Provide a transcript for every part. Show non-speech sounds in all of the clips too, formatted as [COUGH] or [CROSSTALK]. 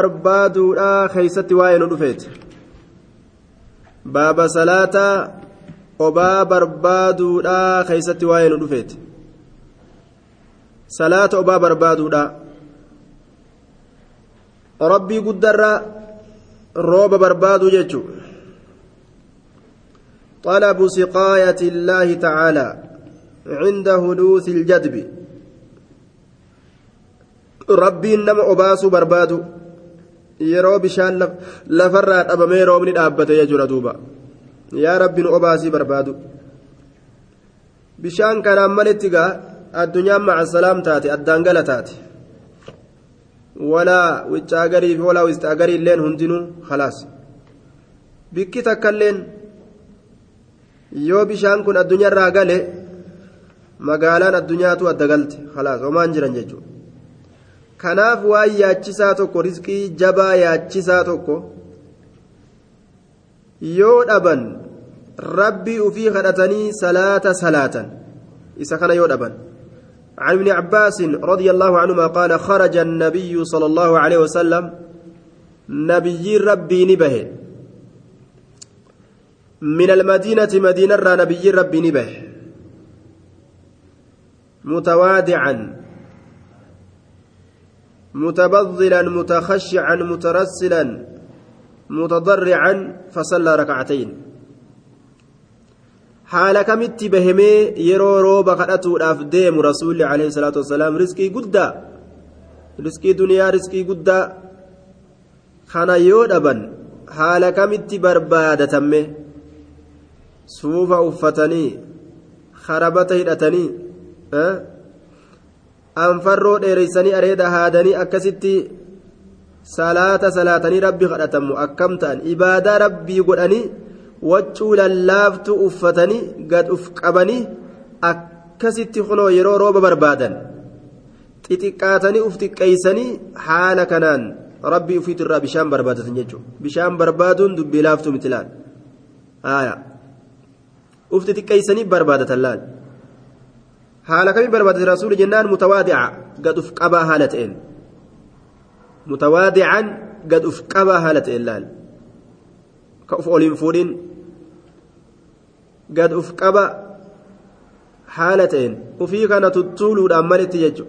barbaaduudhaa keeysatti waa'ee nu dhufeeti baaba salaataa obaa barbaaduudhaa keeysatti waa'ee nu dhufeeti salaata obaa barbaaduudhaa rabbii guddarra rooba barbaaduu jechu طلب سقاية الله تعالى عند حدوث الجدب ربي نما أباسو بربادو yeroo bishaan lafarraa dhabamee roobni dhaabbate jechuudha duuba. Yaa rabbi nu obaasii barbaadu. Bishaan kanaan malitti gaa addunyaan macasalaam taate addaan gala taate. Walaa wicaagarii fi walaa wistaagarii illeen hundinuu khalaas. Bikki takkailleen yoo bishaan kun addunyaarraa gale magaalaan addunyaatu adda galte khalaas homaan jiran jechuudha kanaaf waan yaachisaa tokko riskii jabaa yaachisaa tokko yoo dhaban rabbii ufii kadhatanii salaata salaatan isa kana yoo dhaban عن ابن عباس رضي الله عنهما قال خرج النبي صلى الله عليه وسلم نبي ربي نبه من المدينة مدينة نبي ربي نبه متوادعا متبذلا متخشعا مترسلا متضرعا فصلى ركعتين حال كمت بهمي يرو روبا kadhatuudhaaf deemu rasuulli alayhi salaatu wasalaam riskii guddaa riskii duniyaa riskii guddaa kana yoo dhaban haala kamitti barbaadatamme suufa uffatanii karabata hidhatanii anfarroo dheereysanii areeda haadanii akkasitti salaata salaatanii rabbi kadhatamu akkam ta'an ibaadaa rabbii godhanii waccuu lallaaftu uffatanii gad uf qabanii akkasitti kunoo yeroo rooba barbaadan xixiqqaatanii uf xiqqeeysanii haala kanaan rabbii ufiitirraa bishaan barbaadatan jechuudha bishaan barbaaduun dubbii laaftuu miti laal uf xixiqqeeysanii barbaadatan laal. Haala kamii barbaadate rasuuli jennaan mutawaadica gad uf qabaa haala ta'een mutawaadican gad uf qabaa haala ta'een laal ka uf oliin fuudhin gad uf qaba haala ta'een ufii kana tuttuuluudhaan malitti jechu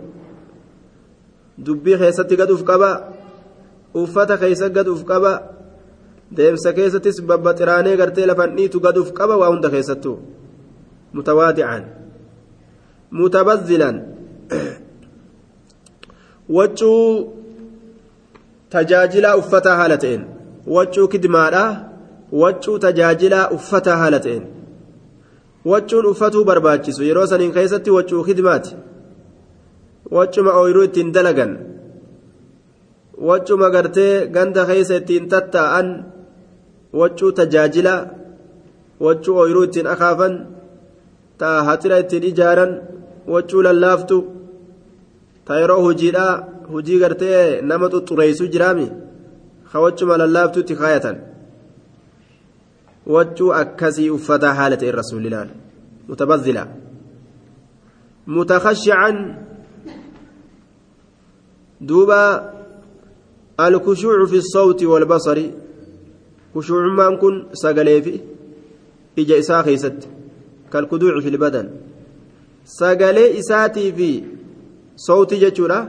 dubbii keessatti gad uf qaba uffata keessa gad uf qaba deemsa keessattis babbaxiraanee gartee lafan dhiitu gad uf qaba waa hunda keessattuu mutawaadican متبذلا وجو تجاجلا أفتا هالتين وجو كدمادا وجو تجاجلا أفتا هالتين وجون أفتو برباچسو yeroo saniin keessatti wachuu khidmaati wachuma ooyiruu ittiin dalagan wachuma gartee ganda keessa ittiin tattaa'an wachuu tajaajila wachuu ooyiruu ittiin akaafan taa hatira ittiin ijaaran wachuu lallaaftu ta yeroo hojiidhaa hojii gartee nama xuxureessu jiraami ka wachuma lallaaftutti kaayatan wachuu akkasii uffataa haala ta'e rasuulilaan mutabazila mutakashican duuba alkushuucu fi walbasari kushuucummaan kun sagalee fi ija isaa keeysatti kalkuduuci fi lbadan sagalee isaatii fi sowtii jechuudha.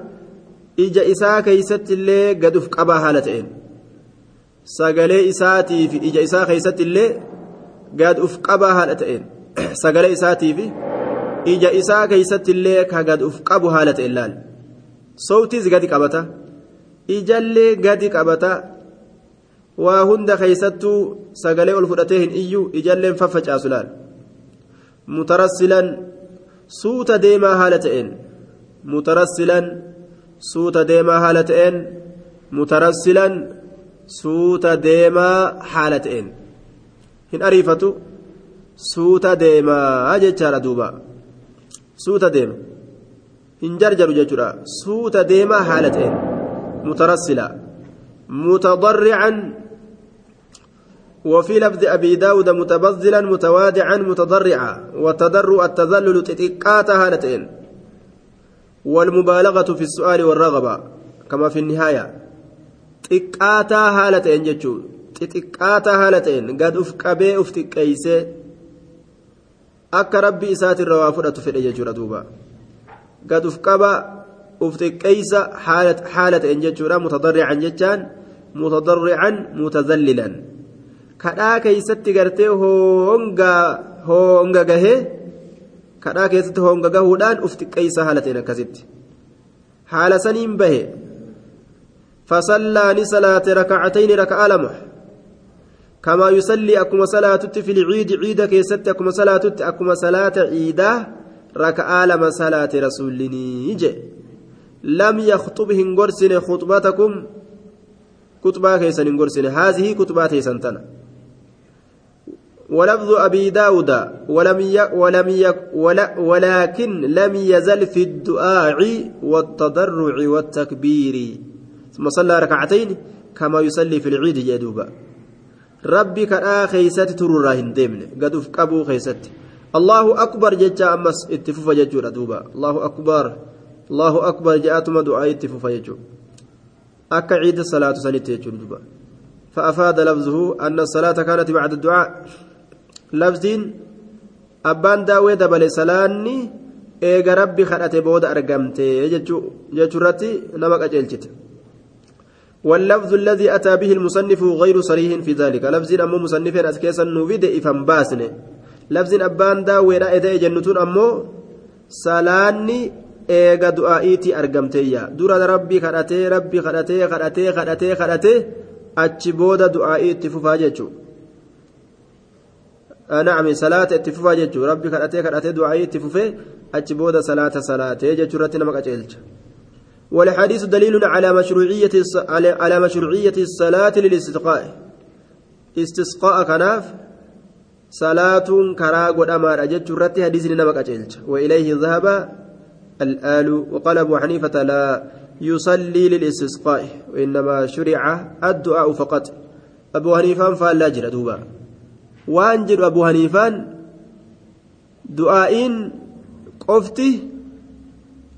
Ija isaa keeysatti illee gad uf qabaa haala ta'een. Sagalee isaatii fi ija isaa keeysatti illee gad uf qabaa haala ta'een. [CLEARS THROAT] Sagalee isaatii fi ija isaa keeysatti illee ka gad uf qabu haala ta'een laal? Sowtiis gadi qabata. Ijallee gadi qabata. Waa hunda keeysattuu sagalee ol fudhatee hin iyyu ijalleen faffacaasu laal? Mutarassilan suuta deemaa haala ta'een mutarassilan suuta deemaa haala ta'een mutarassilan suuta deemaa haala ta'een hin ariifatu suuta deemaa jechaadha duuba suuta deema hin jarjaru jechuudha suuta deemaa haala ta'een mutarassila mutadarrican وفي لفظ أبي داود متبذلا متوادعا متضرعا وتضرع التذلل تتكاتها هالتين. والمبالغة في السؤال والرغبة كما في النهاية تتكاتها هالتين جتشو. تتكاتها هالتين. قد أفكبي أفتكيس أك ربي إسات الروافرة في الأججو ردوبا قد أفكبا أفتكيس حالة حالة إن جتشو. متضرعا جتشان متضرعا متذللا. Kadhaa keeysatti gartee hoonga gahee kadhaa keessatti hoonga gahuudhaan uf xiqqeeysa haala ta'een akkasitti. Haala saniin bahe. فصلى لصلاة ركعتين ركعة لمح كما يصلي أكما صلاة في العيد عيد كيست أكما صلاة أكما صلاة عيدة ركعة لما صلاة رسول يجي لم يخطبه غرسن خطبتكم كتبا كيسن غرسن هذه كتبات سنتنا ولفظ أبي داود ولم ي ولم ي ولا ولكن لم يزل في الدعاء والتضرع والتكبير. ثم صلى ركعتين كما يصلي في العيد جدوبا ربي كان خيست ترورا هندمن. قد افقبوا خيست. الله أكبر ججا أمس اتفوف ججورا دوبا. الله أكبر. الله أكبر جاءتما دعاء اتفوف ججو. أكا عيد الصلاة سنة دوبا. فأفاد لفظه أن الصلاة كانت بعد الدعاء. لفظين أبان داوي دبل سلاني إيغا ربي خلت بود أرقمتي ججورتي نمك أجلجت واللفظ الذي أتى به المصنف غير صريح في ذلك لفظ أمو مصنف أسكيسا نوفيد إفهم باسن لفظ أبان دا وراء إذا جنتون أمو سلاني eega du'aa'iitii argamteeyya. Dura rabbii kadhatee rabbii kadhatee kadhatee kadhatee kadhatee achi booda du'aa'ii jechuu rabbii kadhatee kadhatee du'aa'ii itti fufee achi booda salaata salaatee jechuu irratti nama qaceelcha والحديث دليل على مشروعية على مشروعية الصلاة للاستسقاء. استسقاء كناف. صلاة كراغ ودمار أجد رتي حديث أجلج وإليه ذهب الآل. وقال أبو حنيفة لا يصلي للاستسقاء. وإنما شرع الدعاء فقط. أبو حنيفة فلا جرى وأنجر أبو حنيفة دعائين قفتي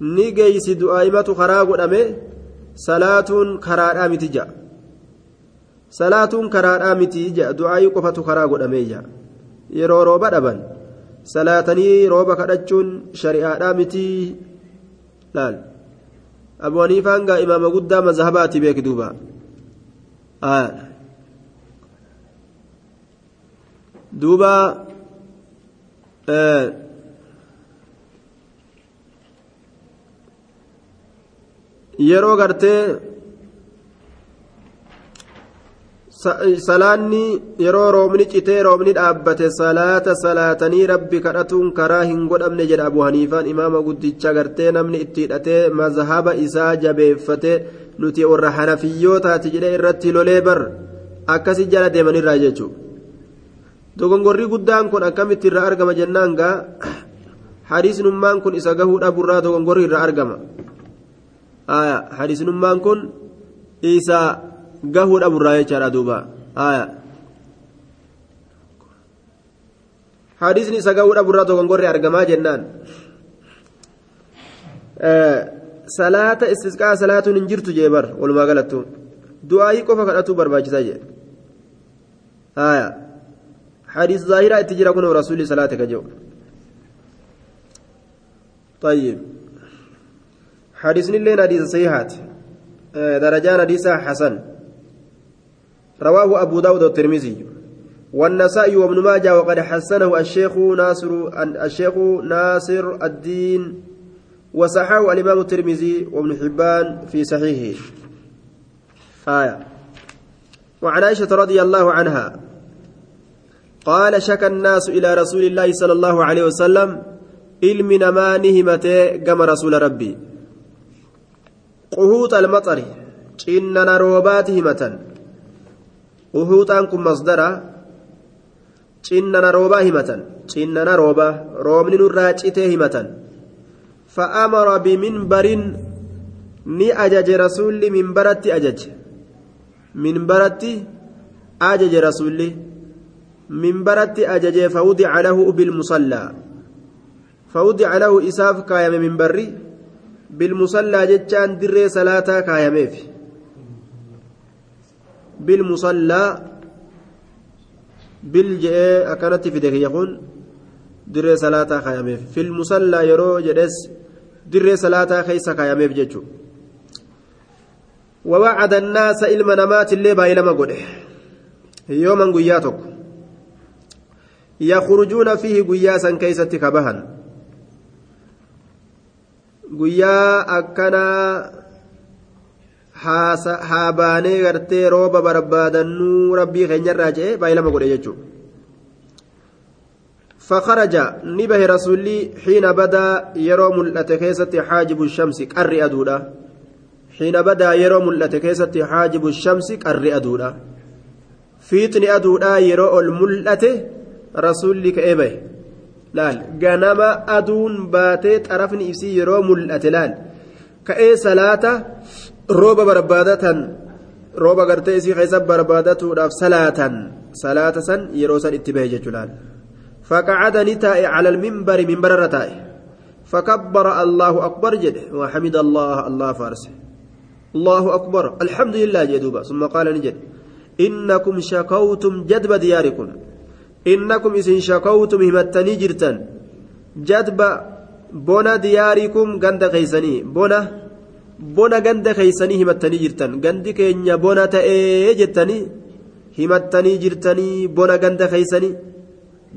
ni geeysi du'aa'imatu karaa godhame salaatuun karaadhaa miti ja'a salaatuun karaadhaa miti ja'a du'aa'ii qofatu karaa godhamee ja'a yeroo rooba dhaban salaatanii rooba kadhachuun shari'aadhaa miti laal abu haniifaan gaa imaama guddaa mazhabaati beeki duuba duuba yeroo gartee salaanni yeroo roobni citee roobni dhaabbate salaata salaatanii rabbi kadhatuun karaa hin godhamne jedha abu haniifaan imaama guddicha gartee namni itti hidhatee mazhaba isaa jabeeffate nuti warra hanafiyyootaati jedhee irratti lolee bar akkasi jala deemanirraa jechuudha dogongorri guddaan kun akkamitti irraa argama jennaan gaa hadiisnummaan kun isa gahuu dhaburraa dogongorri irraa argama. aya hadiisnummaan kun isa gahuu dhaburraa jechaadha duuba aya hadiisni isa gahuu dhaburraa dogongorri argamaa jennaan salaata istisqaa salaatuun hin jirtu jee bar walumaa galattu du'aayii qofa kadhatuu barbaachisaa jee aya itti jira kun rasuulli salaate ka jedhu طيب. حديث الليل حديث صحيحات. درجان حديث حسن. رواه أبو داود والترمذي. والنسائي وابن ماجه وقد حسنه الشيخ ناصر الشيخ ناصر الدين. وصححه الإمام الترمذي وابن حبان في صحيحه. آية. وعن عائشة رضي الله عنها. قال شكى الناس إلى رسول الله صلى الله عليه وسلم ni himatee gama rasuula rabbii quhuuxa almaxari cinnana roobaati himatan quhuuxaan kun masdara cinnana roobaa himatan cinnana roobaa roobni nurraa citee himatan fa'amara biminbarin ni ajaje rasuulli minbaratti ajaje minbaratti ajaje rasuulli minbaratti ajaje fawudica lahu bilmusallaa فوضع له إساف كايم من بري بالمصلى جتان دري صلاة كايميف بالمصلى بالجئ أكنت في دقيقة يقول دري صلاة خياميف في. المصلى يرو جدس دري صلاة خيس خياميف ججو ووعد الناس إلما نمات اللي بايلما قده. يوما قياتك يخرجون فيه قياسا كيست كبها guyyaa akkanaa haa baanee gartee rooba barbaadannuu rabbii keenyarraa je'e baay'ilama godhe jechuudha. فخرج نبه رسولي حين بدا يرى ملأت كيست حاجب الشمس قر أدودا. حين بدا يرى ملأت كيست حاجب الشمس قر أدودا. فيتن أدودا يرى الملأت رسولي كإبه laal ganama aduun baatee xarafni ibsii yeroo mul'ate laal ka'ee salaata rooba barbaadatan rooba gartee isii keessa barbaadatuudhaaf salaatan salaata san yeroo san itti bahe jechuu laal فقعد نتائي على المنبر منبر الرتائي فكبر الله أكبر جده وحمد الله الله فارس الله أكبر الحمد لله جدوبا ثم قال نجد إنكم شكوتم جدب دياركم innakum isin shakawtum himattanii jirtan jadba bona diyaarikum ganda keeysanii bona bona ganda keeysanii himattanii jirtan gandi keenya bona ta'ee jettanii himattanii jirtanii bona ganda keeysanii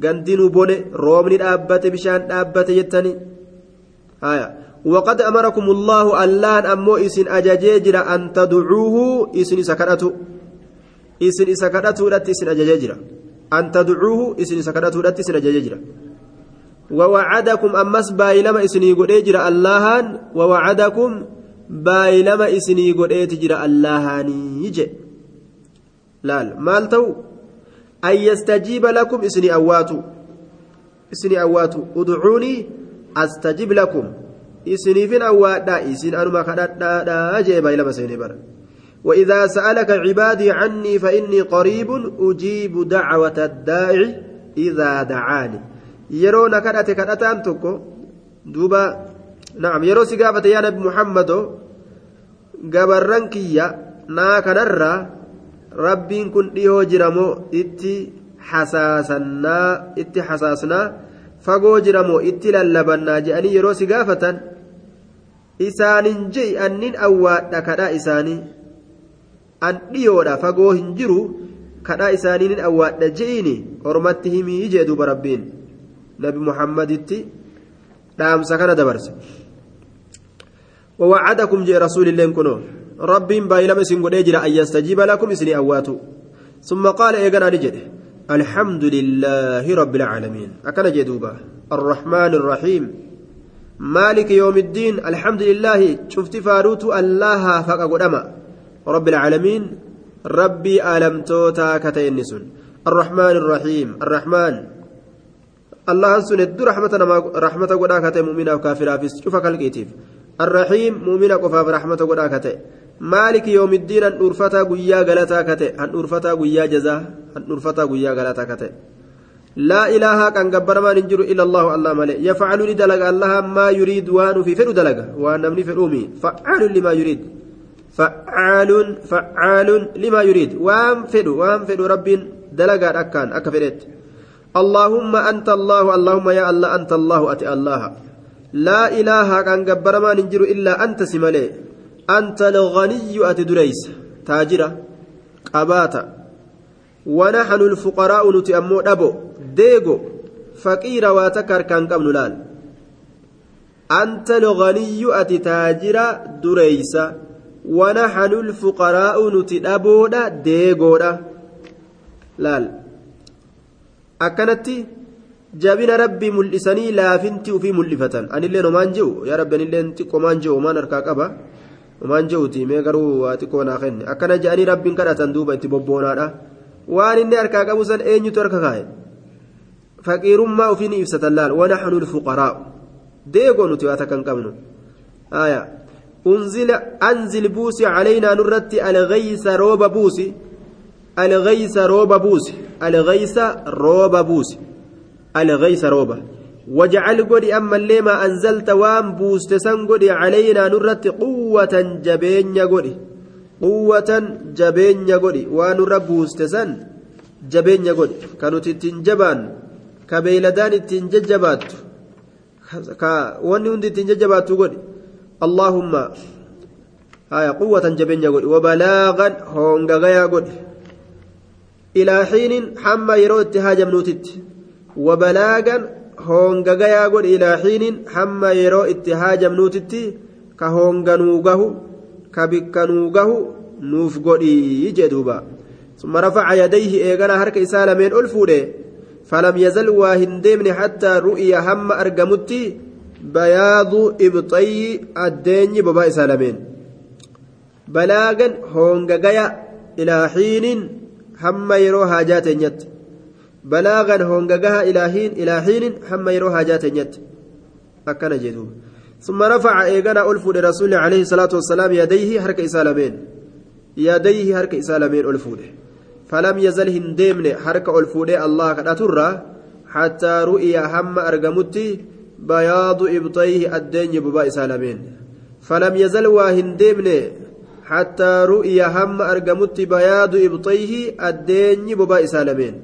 gandinu bone roobni dhaabbate bishaan dhaabbate jettanii haya وقد أمركم الله ألان أمو إسن أجاجيجر أن تدعوه إسن سكرته إسن سكرته لا إسن أجاجيجر أن تدعوه إسن لا إسن أجاجيجر ووعدكم أمس بايلما إسني قد أجر اللهان ووعدكم بايلما إسني قد أجر اللهان يجي laal maal ta'u an yastajiiba lakum isini awwaatu isini awwaatu udcuunii astajib lakum isiniifin awwaadha isin anuma kadhadhaadha jee baylama seenee bara وإذا سألك عبادي عني فإني قريب أجيب دعوة الداعي إذا دعاني يرون كدت كدت أنتكو دوبا نعم يرو سقافة يا نبي محمد قبرنكية نا كنرّا rabbiin kun dhihoo jiramoo itti hasaasannaa itti hasaasnaa fagoo jiramoo itti lallabannaa jedhanii yeroo si gaafatan isaanin je'i annin awwaadha kadhaa isaanii an dhiyoodha fagoo hin jiru kadhaa isaaniin awwaadha je'iini ormatti himii jee duuba rabbiin. Nabi muhammaditti dhaamsa kana dabarse. ووعدكم جاء رسول الله كنو ربين بايلما سنقول اجرا ان يستجيب لكم اسني اواتو ثم قال ايغنا نجد الحمد لله رب العالمين اكن جدوبا الرحمن الرحيم مالك يوم الدين الحمد لله شفت فاروت الله فق قدما رب العالمين ربي ألم توتا كتينسون الرحمن الرحيم الرحمن. الله سند رحمة رحمة قدا كتي مؤمنا وكافرا في شوف كالكيتيف. الرحيم مؤمنا قفاف رحمة كتي مالك يوم الدين أن أرفتا قويا غلطا كتئ أن أرفتا قويا جزا. أن أرفتا قويا غلطا كتئ لا إله كان قبر ما ننجر إلا الله الله ملئ. يفعل لدلق الله ما يريد وان في فلو دلق وان نمني فلومي. فعال لما يريد. فعال فعال لما يريد. وام فلو وام فلو رب دلق أكان أكفرت اللهم أنت الله اللهم يا الله أنت الله أتي الله. لا إله كان قبر ما ننجر إلا أنت سملئ أنت الغني أتدريس تاجرة قباتا ونحن الفقراء نتأمو أبو ديغو. فقير واتكر كان قبل لال. أنت الغني أتتاجرة دريس. ونحن الفقراء نتأبو ديغو لال أكنتي jabina rabbii mul'isanii laafinti ufii mul'ifatan anillee nomaan jiru yaa rabbi anillee xiqqoo maan jiru maan harkaa qaba waan jehuuti mee garuu waa xiqqoo naa kenne akkana jedhanii rabbiin kadhatan duuba itti bobboonaadha waan inni harkaa qabu san eenyutu harka kaa'e faqiirummaa ofiin ibsatan laal wanaxnu lfuqaraa deegoo nuti waa takkan qabnu aya unzila anzil buusi calaynaa nurratti algaysa rooba buusi algaysa rooba buusi algaysa rooba buusi algaysa rooba واجعل قدي أما اللي ما أنزلت وام بوست سن قدي علينا نرت قوة جبين quwwatan jabeenya godhi waan nurra buuste san jabeenya godhi ka nuti ittiin jabaan ka beeyladaan ittiin jajjabaattu haya quwwatan jabeenya godhi wabalaagan hoongagayaa godhi ilaa xiinin hamma yeroo itti haajamnuutitti wabalaagan hoongagayaa godhi ilaa xiinin hamma yeroo itti haajamnuutitti ka hoonganuu gahu ka bikkanuu gahu nuuf godhii jee duuba ثم رفع يديه إيغانا هرك إسالمين ألفوده فلم يزل واهندمن حتى رؤي هم أرقمتي إبطي الدين بابا إسالمين بلاغا هونغايا إلى حين هم يرو حاجات نت بلاغا هونغاها إلى حين إلى حين هم يرو حاجات نت أكن جدوب ثم رفع إيغانا ألفو لرسول عليه الصلاة والسلام يديه هرك إسالمين يديه هرك إسالمين ألفو فلم يزل هندمن هرك ألفو الله كداتورا حتى رؤي هم أرقمتي بياض إبطيه الدين ببا إسالمين فلم يزل واهندمن حتى رؤي هم أرقمت بياض إبطيه الدين ببا إسالمين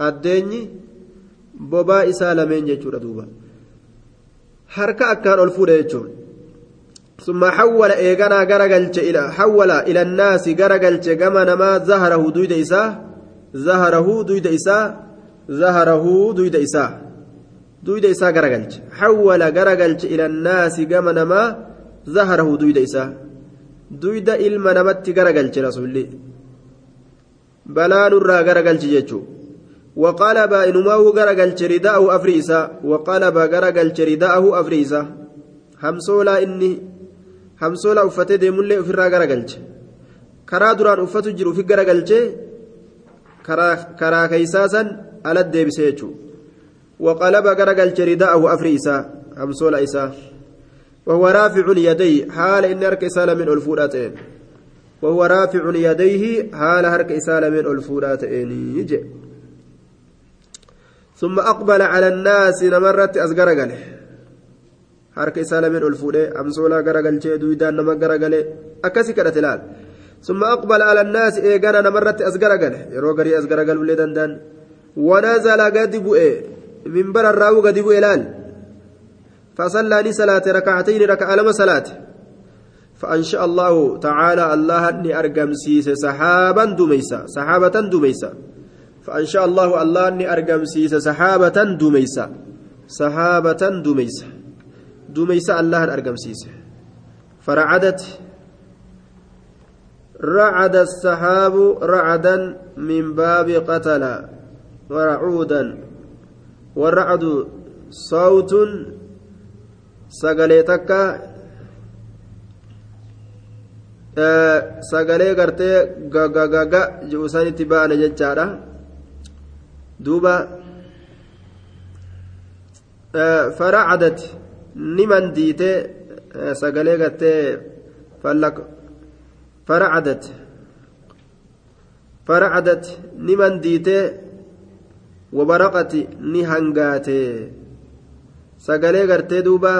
الدين ببا إسالمين جيتشورا دوبا. harka akkaan ol fuudhe jechuun ثم حول إيغانا غرغلچ إلى حول إلى الناس غرغلچ كما نما ظهره دويد إساء ظهره دويد إساء ظهره دويد إساء دويد إساء غرغلچ حول غرغلچ إلى الناس كما نما ظهره دويد إساء دويد إلما نمت غرغلچ رسولي بلا نرى غرغلچ جيچو وقلب إنماه غرغلچ رداءه أفريسا وقلب غرغلچ رداءه أفريسا همسولا إني همسولا أفتي ديمولي أفرا غرغلچ كرا دران أفتو جرو في غرغلچ كرا كرا كيساسا على الديبسيچو وقلب غرغلچ رداءه أفريسا همسولا إسا وهو رافع يديه حال إن أرك إسالة من ألفوراتين. وهو رافع يديه حال هرك إسالة من ألفوراتين. يجي. ثم أقبل على الناس نمرت isaa lameen ol fuudhee amsoolaa garagalchee duwidaan nama garagale akkasi kadhate laal ثم أقبل على الناس إيجانا نمرت أزغرغل يرو غري أزغرغل ولي دندان ونزل قد بؤي منبر الراو قد بؤي لال فصلى لي صلاة ركعتين ركع لما صلاة. فأنشاء الله تعالى الله أني أرقم سيس سحابا دميسا سحابة دميسا. فأنشاء الله الله أني أرقم سيس سحابة دميسا سحابة دميسا. دميسا الله أرقم سيس. فرعدت رعد السحاب رعدا من باب قتل ورعودا. والرعد صوت sagalee takka sagalee gartee gagagaga jiru sanitti ba'ana jechaadha duuba faracdat ni mandiite sagalee gartee fallaq faracdat faracdat ni mandiite wabaraqati ni hangaate sagalee gartee duuba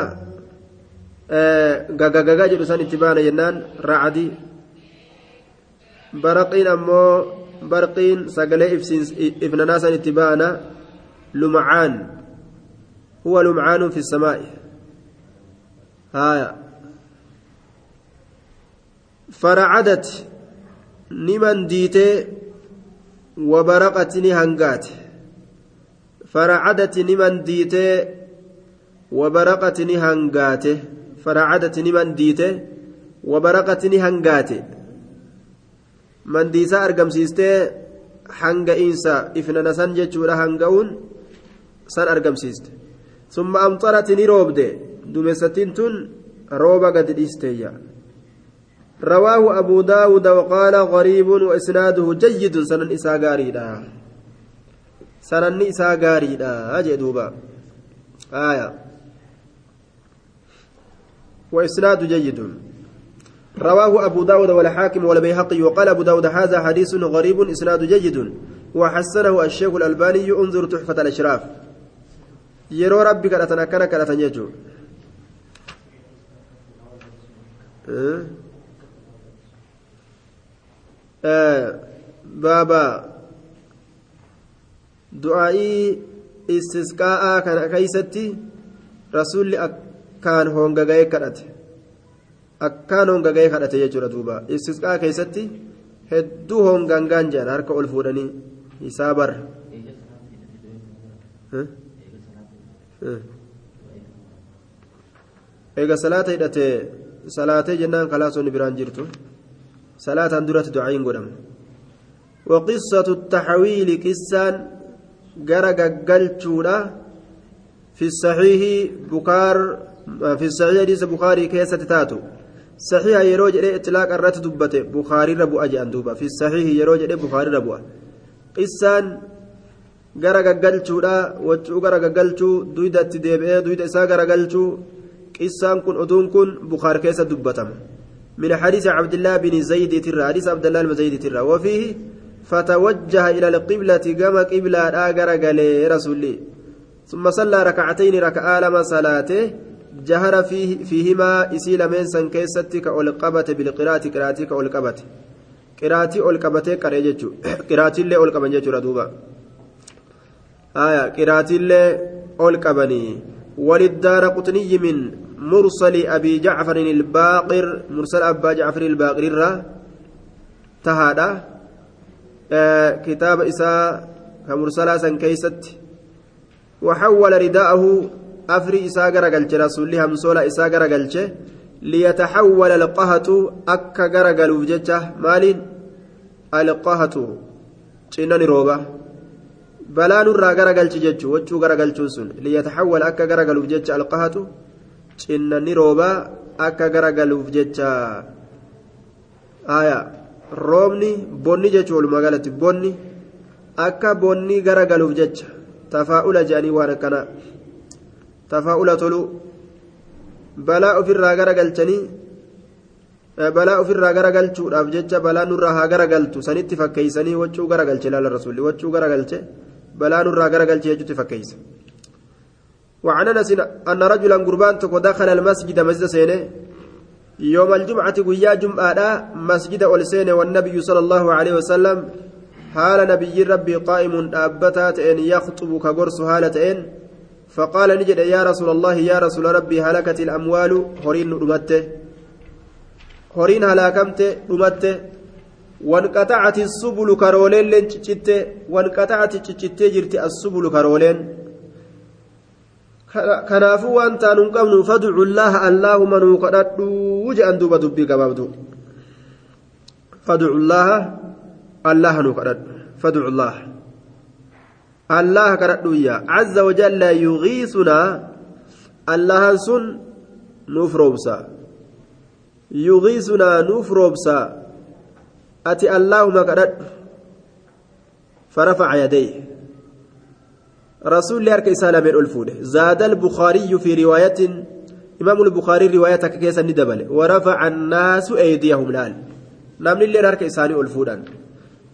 gagagagaa jedhu san itti baana jennaan racdi baraqiin ammoo barqiin sagalee ifnanaa san itti baana lumcaan huwa lumcaanun fi samaa'i haya faracadat ni mandiitee wabaraqati ni hangaate faracadati ni mandiitee وبرقت نهنغاته فرعدت نمن ديته وبرقت نهنغاته من ديسا أرقم سيسته hanga insa ifnana san jechuudha hanga'uun san argamsiiste summa amxarati ni roobde duumessattiin tun rooba gadi dhiisteeyya رواه أبو داود وقال غريب وإسناده جيد سنن إسا سنن إسا غاريدا أجي دوبا آية وإسناد جيد رواه أبو داود والحاكم والبيهقي وقال أبو داود هذا حديث غريب إسناد جيد وحسنه الشيخ الألباني انظر تحفة الأشراف يرو ربي كرتنا كرتنا يجو أه؟ baaba. Du'aa'ii istisqaa'aa kana keeysatti rasuulli akkaan hongaga'ee kadhate akkaan hongaga'ee kadhate jechuudha duuba istisqaa'aa keessatti hedduu hongangaan jedhan harka ol fuudhanii isaa barra eega salaata hidhate salaatee jennaan kalaasonni biraan jirtu salaataan duratti du'aayin godhama وقصة التحويل كسان جرى قلتشودا في الصحيح بكار في الصحيح حديث بخاري كيسة تاتو صحيح يروج إلى إطلاق الرت دبته بخاري ربو أجي أندوبا في الصحيح يروج إلى بخاري ربو قسان gara gaggalchuudha wachuu gara gaggalchuu duyda itti deebi'ee duyda isaa gara galchuu qissaan kun oduun kun bukaar keessa dubbatama. بن زيد ترى حديث عبد الله بن زيد ترى وفيه فتوجه إلى القبلة كما قبلة آجر قال رسولي. ثم صلى ركعتين ركعة لما صلاته جهر فيه فيهما إسيل من سن كيستك أولقبة بالقراءة قراءتك أولقبة قراءتي أولقبة كريجتشو [COUGHS] قراءتي اللي أولقبة جتشو ردوبا. آية قراءتي اللي أولقبني وللدار قطني من مرسل أبي جعفر الباقر مرسل أبا جعفر الباقر تهادا. كتاب إساء كمرسلا سن كيست وحول رداءه أفري إساء غرقلش رسول همسولا إساء غرقلش ليتحول القهة أكا غرقل وججة مال القهة. شنن روبة بلا نرى غرقلش جج وجو غرقلش سن. ليتحول أكا غرقل وججة القهة. cinnanni roobaa akka garagaluuf jecha aya roobni bonni jechuun walumaa galatti bonni akka bonni garagaluuf jecha tafaa'ula jedhanii waan akkana tafaa'ula tolu balaa ofirraa garagalchanii balaa ofirraa garagalchuudhaaf jecha balaa nurraa haa garagaltu sanitti fakkeeysanii waccuu garagalche laala rasuulli waccuu garagalche balaa nurraa garagalche jechuutti fakkeeysa وعن انس ان رجلا قربان تكو دخل المسجد مسجد سينه يوم الجمعة ويا جمعة مسجد أولسين والنبي صلى الله عليه وسلم حال نبي ربي قائم أبتات إن يخطب كقرص هالة إن فقال نجد يا رسول الله يا رسول ربي هلكت الأموال؟ هورين رمته هورين هلاكمت؟ رمته وانقطعت السبل كرولين لين وانقطعت جرت السبل كرولين. Kanaafuu waan taanu hin qabnu fadcu llaaha allaahuma nuu kadhadhuu je'an duuba dubbii gabaabdu fadcu llaaha allaha nuu kadhadhu fadcu llaaha allaha kadhadhuyya caza wajalla yugiisunaa allahan sun nuuf roobsa yugiisunaa nuuf roobsa ati allaahuma kadhadhu فرفع يديه رسول الله إسالة من ألفودة. زاد البخاري في رواية إمام البخاري رواية كيسا ندبل ورفع الناس أيديهم الآن نمني اللي نرك إساني الفودا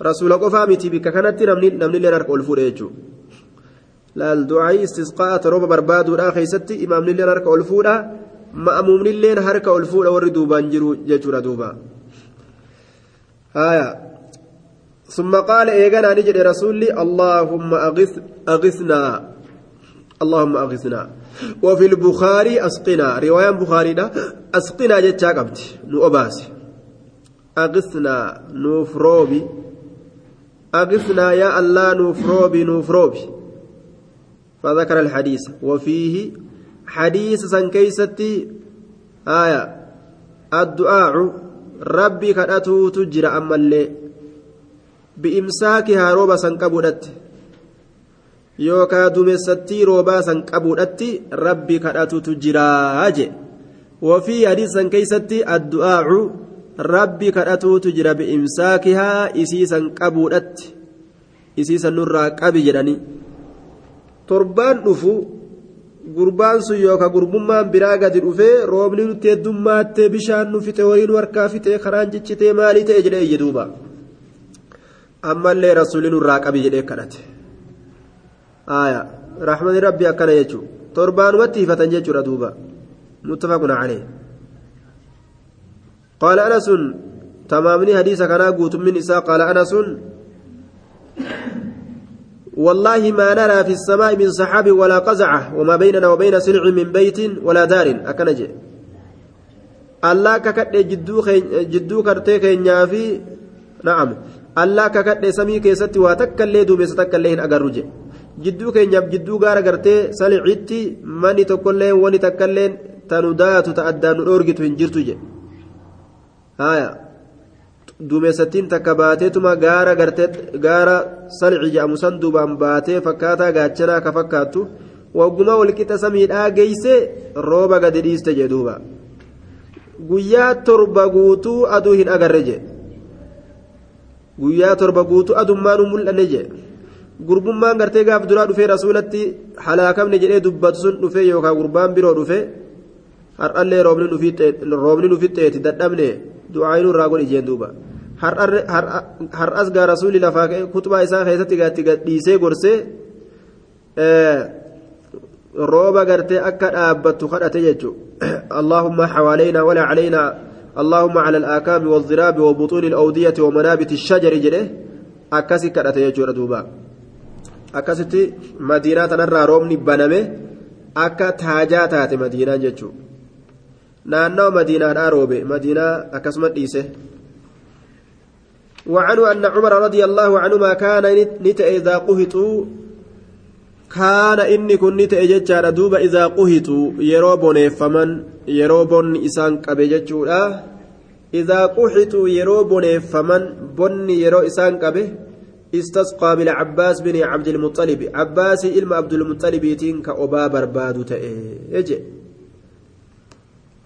رسول الله فامتي بك كانت نمني اللي نرك الفودا يجو. لا الدعاء استسقاء تروب برباد ولا خيستي إمام اللي نرك الفودا مأموم اللي نرك الفودا وردو بانجرو يجو ردوبا آية. ثم قال إيغانا نجد رسولي اللهم أغث أغثنا. اللهم أغثنا. وفي البخاري أسقنا. رواية بخاري دا أسقنا جتشا قبت نؤباس أغثنا. نوفروبي. أغثنا يا الله نوفروبي نوفروبي. فذكر الحديث. وفيه حديث سنكيستي. آية. الدعاء. ربي كأتو تجرى أما اللي bi'imsaakihaa rooba san qabuudhatti yookaa dumeessattii roobaa san qabuudhatti rabbi kadhatutu jiraa jee wafii hadiisan keeysatti addu'aacu rabbi kadhatuutu jira bi'imsaakihaa isiisan qabuudhatti isiisan nurraa qabi jedhanii torbaan dhufu gurbaan sun yookaan gurbummaan biraa gadi dhufee roobni nuti heddummaatti bishaan nu fixe horii nu harkaa fixe karaan ciccitee maalii ta'e jedhee iyyaduuba. Ammallee rasuulli nurraa qabi jedhee kadhate aya rahmani rabbi akkana jechuu torbaanumatti hifatan jechuudha duuba muttafaqun calee qaala anasun tamaamni hadiisa kanaa guutummin isaa qaala anasun والله ما نرى في السماء من سحاب ولا قزعة وما بيننا وبين سلع من بيت ولا دار أكنجي الله ككد جدو جدو كرتي كينيا في نعم الله ككد سمي كيستي واتكلي دوبي ستكلي هن أجرجي جدو كينيا جدو غار كرتي سلعتي ماني تكلي وني تكلي تنودات تأدى نورجت هنجرتو جي هايا duumessattiin takka baateetuma gaara gartee gaara salci jedhamu san duubaan baatee fakkaataa gaachanaa ka fakkaattu wagguma walqixa samiidhaa geeyse rooba gadi dhiiste jee duuba guyyaa torba guutuu aduu hin agarre jee guyyaa torba guutuu adummaan mul'anne jee gurbummaan gartee gaaf duraa dhufee rasuulatti halaakamne jedhee dubbatu sun dhufee yookaan gurbaan biroo dhufee har'allee roobni nufixxeeti dadhabne du'aayinuu irraa godhi jeen duuba har'as gaa rasuulli lafaa kutubaa isaa keessatti gaatti gadhiisee gorsee rooba gartee akka dhaabbattu kadhate jechuudha allahumma xawaaleyna walaa caleynaa اللهم على الآكام والضراب وبطون الأودية ومنابت الشجر جده أكسي كدته يجور دوبا أكسيتي مدينة نرى رومني بنمه أكا تاجاتات مدينة جتشو naannoo madiinaadhaa roobe madiinaa akkasuma dhiise. وعنه أن عمر رضي الله عنهما كان نت إذا قهطوا كان إني كن نت إجتشار دوبا إذا قهطوا يروبون فمن يروبون إسان كبجتشورا إذا قحطوا يروبون فمن بن يرو إسان كبه استسقى بالعباس بن عبد المطلب عباس إلما عبد المطلب يتين كأبا برباد تأي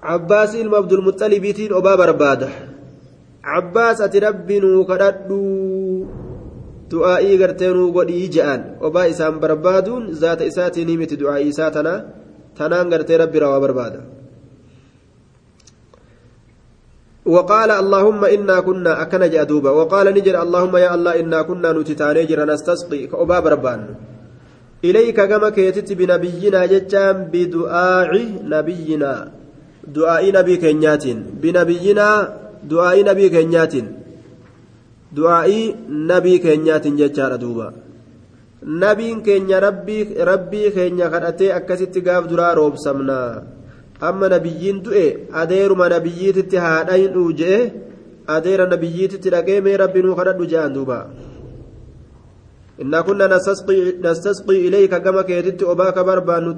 عباس ilma abdulmuxalibiitiin obaa barbaada. Cabbaas ati rabbi nuu kadhadhu. Du'aa'ii gartee nuu godhii je'an obaa isaan barbaaduun zaata isaatiin miti du'aa'ii isaa tana tanaan gartee rabbi rawaa barbaada وقال اللهم إنا كنا أكن جأدوبا وقال نجر اللهم يا الله إنا كنا نتتاني جرا نستسقي كأبا بربان إليك كما كيتت بنبينا جتام بدعاء نبينا du'aa'ii nabii keenyaatiin binabiyyinaa du'aa'ii nabii keenyaatiin du'aa'ii nabii keenyaatiin jechaadha duuba. Nabiin keenya rabbii keenya kadhatee akkasitti gaaf duraa roobsamna. Amma nabiyyiin du'e adeeruma nabiyyiititti haadhaayinuu je'e adeera nabiyyiititti dhaqee mee rabbiinuu kadhadhu je'an duuba. Inna kunna nastasqii ilayka gama keetitti obaa ka barbaannu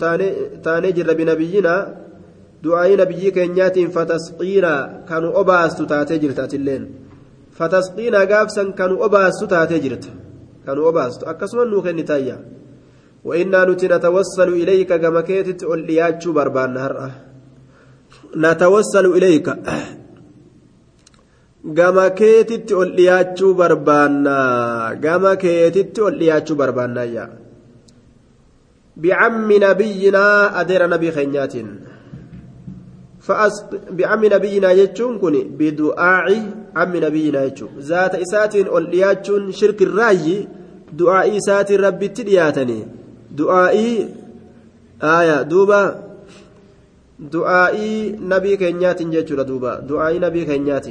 taanee jirra binabiyyina du'aa'ii nabiyyi keenyaatiin fatasqiina kanu obaastu taatee jirta atilleen. Gaafsan kanu obaastu taatee jirta. Kanu obaastu. Akkasuma nuu kennitaayya وإنا نتي نتوسل إليك كما كيتت أولياتشو بربان هرأة نتوسل إليك كما كيتت أولياتشو بربان كما كيتت أولياتشو بربان بعم نبينا أدير نبي خنياتين بعم نبينا يجون كوني بدعاء عم نبينا يجون ذات إسات أولياتشون شرك الراي دعاء إسات ربي تدياتني دعاء آية دوبا دعاء نبي كنيات يجون دوبا دعاء نبي كنيات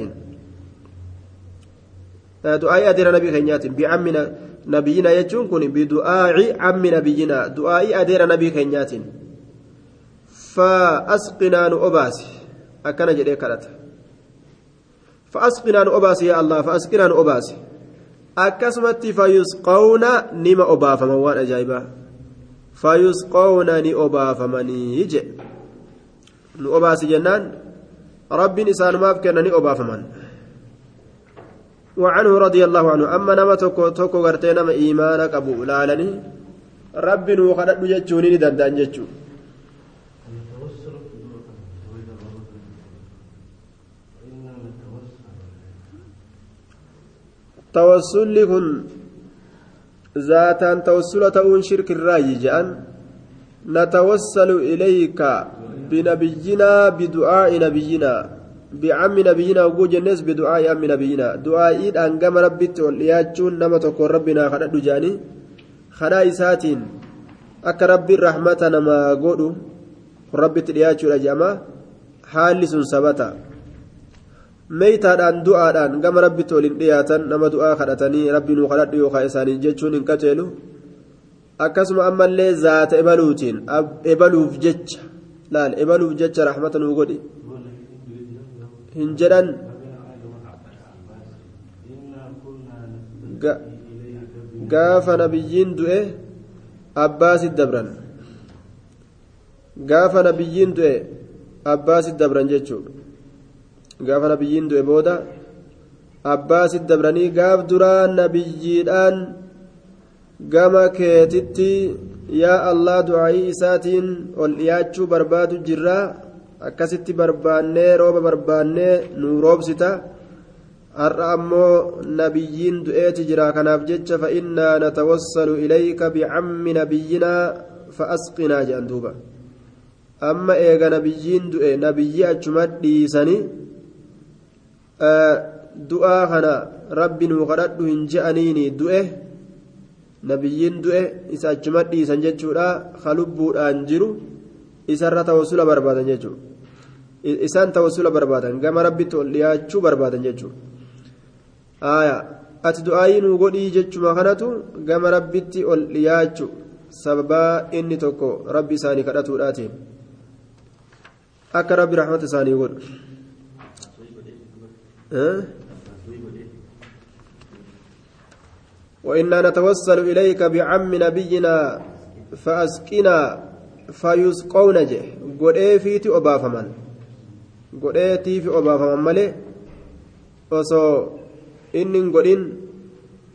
دعاء أدير نبي كنيات بعم نبينا يجون كوني بدعاء عم نبينا دعاء أدير نبي كنيات فأسقنا نؤباس أكن جدي كرت فأسقنا نؤباس يا الله فأسقنا نؤباس أكسمت فيسقون نما أباف موان أجايبا فيسقون ني أباف مني يجي نؤباس جنان رب إنسان ما بكنا ني أباف من وعنه رضي الله عنه أما نما توكو توكو غرتي نما إيمانك أبو لالني رب نو خدت جتشوني دندان جتشو tawassulli kun zaataan tawassula ta'uun shirki irraayi je'an natawassalu ilayka binabiyyinaa bidu'aa'i nabiyyinaa bicammi nabiyyinaa oguu jennes bidu'aa'i ammi nabiyyinaa du'aa'iidhaan gama rabbitti ol dhiyaachuun nama tokkoon rabbinaa kadhadhu je'anii kadhaa isaatiin akka rabbiin rahmata namaa godhu rabbitti dhiyaachuudha je'ama haalli sun sabata meeytaadhaan du'aadhaan gama rabbitti waliin dhiyaatan nama du'aa kadhatanii rabbi nuu kadhadhu yookaan isaanii jechuun hin qaceelu akkasuma ammallee zaata ebaluutiin ebaluuf jecha laal ebaluuf jecha rahmata nuu godhi hin jedhan gaafa nabiyyiin du'e abbaasit dabran gaafa nabiyyiin du'e abbaasit dabran jechuudha gaafa nabiyyiin du'e booda abbaasit dabranii gaaf duraa nabiyyiidhaan gama keetitti yaa allah du'aayii isaatiin ol dhiyaachuu barbaadu jirra akkasitti barbaannee rooba barbaannee nuu roobsita. Har'a ammoo nabiyyiin du'eeti jira kanaaf jecha fa'innaa natawassalu ilayka bicammi nabiyyinaa fa'asqinaa jedhan duuba. Amma eega nabiyyiin du'e nabiyyi achuma dhiisanii du'aa kana rabbi nuu kadhadhu hin je'aniini du'e nabiyyiin du'e isa achuma dhiisan jechuudha. Kalubbuudhaan jiru isarra tawassula barbaadan jechuudha. Isaan tawassula barbaadan gama rabbitti ol dhiyaachuu barbaadan jechuudha. Ati du'aayii nuu godhii jechuma kanatu gama rabbitti ol dhiyaachu sababaa inni tokko rabbi isaanii kadhatuudhaatiin. Akka rabbi rahmata isaanii godhu وإنا نتوسل إليك بعم نبينا فأسقنا فيسقون جه. قدئ فيتي أبافمن قدئ تيفي أبافمن ملي وصو إن قدئن.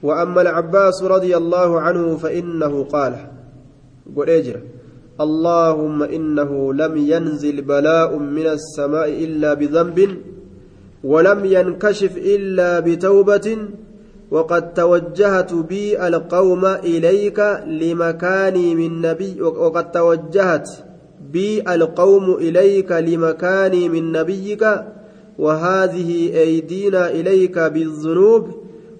وأما العباس رضي الله عنه فإنه قال قدئ جره اللهم إنه لم ينزل بلاء من السماء إلا بذنب. ولم ينكشف إلا بتوبة وقد توجهت بي القوم إليك لمكاني من نبي وقد توجهت بي القوم إليك لمكاني من نبيك وهذه أيدينا إليك بالذنوب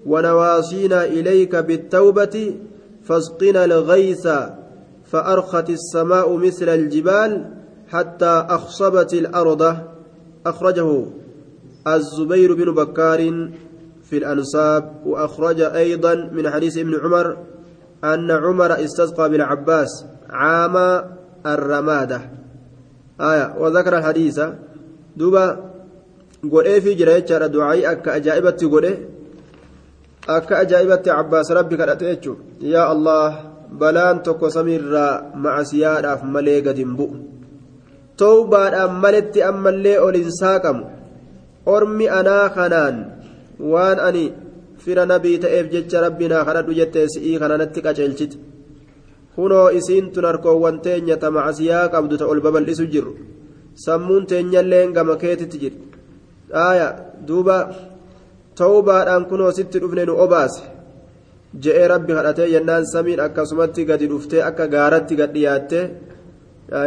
ونواصينا إليك بالتوبة فاسقنا الغيث فأرخت السماء مثل الجبال حتى أخصبت الأرض. أخرجه الزبير بن بكار في الأنساب وأخرج أيضا من حديث ابن عمر أن عمر استسقى بالعباس عام الرمادة. آية وذكر الحديث. دوبا قل في جريتش دعائي أكا أجائبتي قل أكا أجائبتي عباس ربي كرأتيتشو يا الله tokko samiirraa macasiyaadhaaf malee gad hin bu'u towbaadhaan maletti ammallee ol hin saaqamu ormi anaa kanaan waan ani fira nabii ta'eef jecha rabbinaa kadhadhu jettee si'ii kananatti qaceelchite kunoo isiin tun harkoowwan teenya ta macasiyaa qabdu ta ol babal'isu jirru sammuun teenyalleen gama keetitti jirti dhaaya duuba towbaadhaan kunoo sitti dhufne nu obaase je'ee rabbi kadhatee jennaan samiin akkasumatti gadi dhuftee akka gaaratti gad dhiyaattee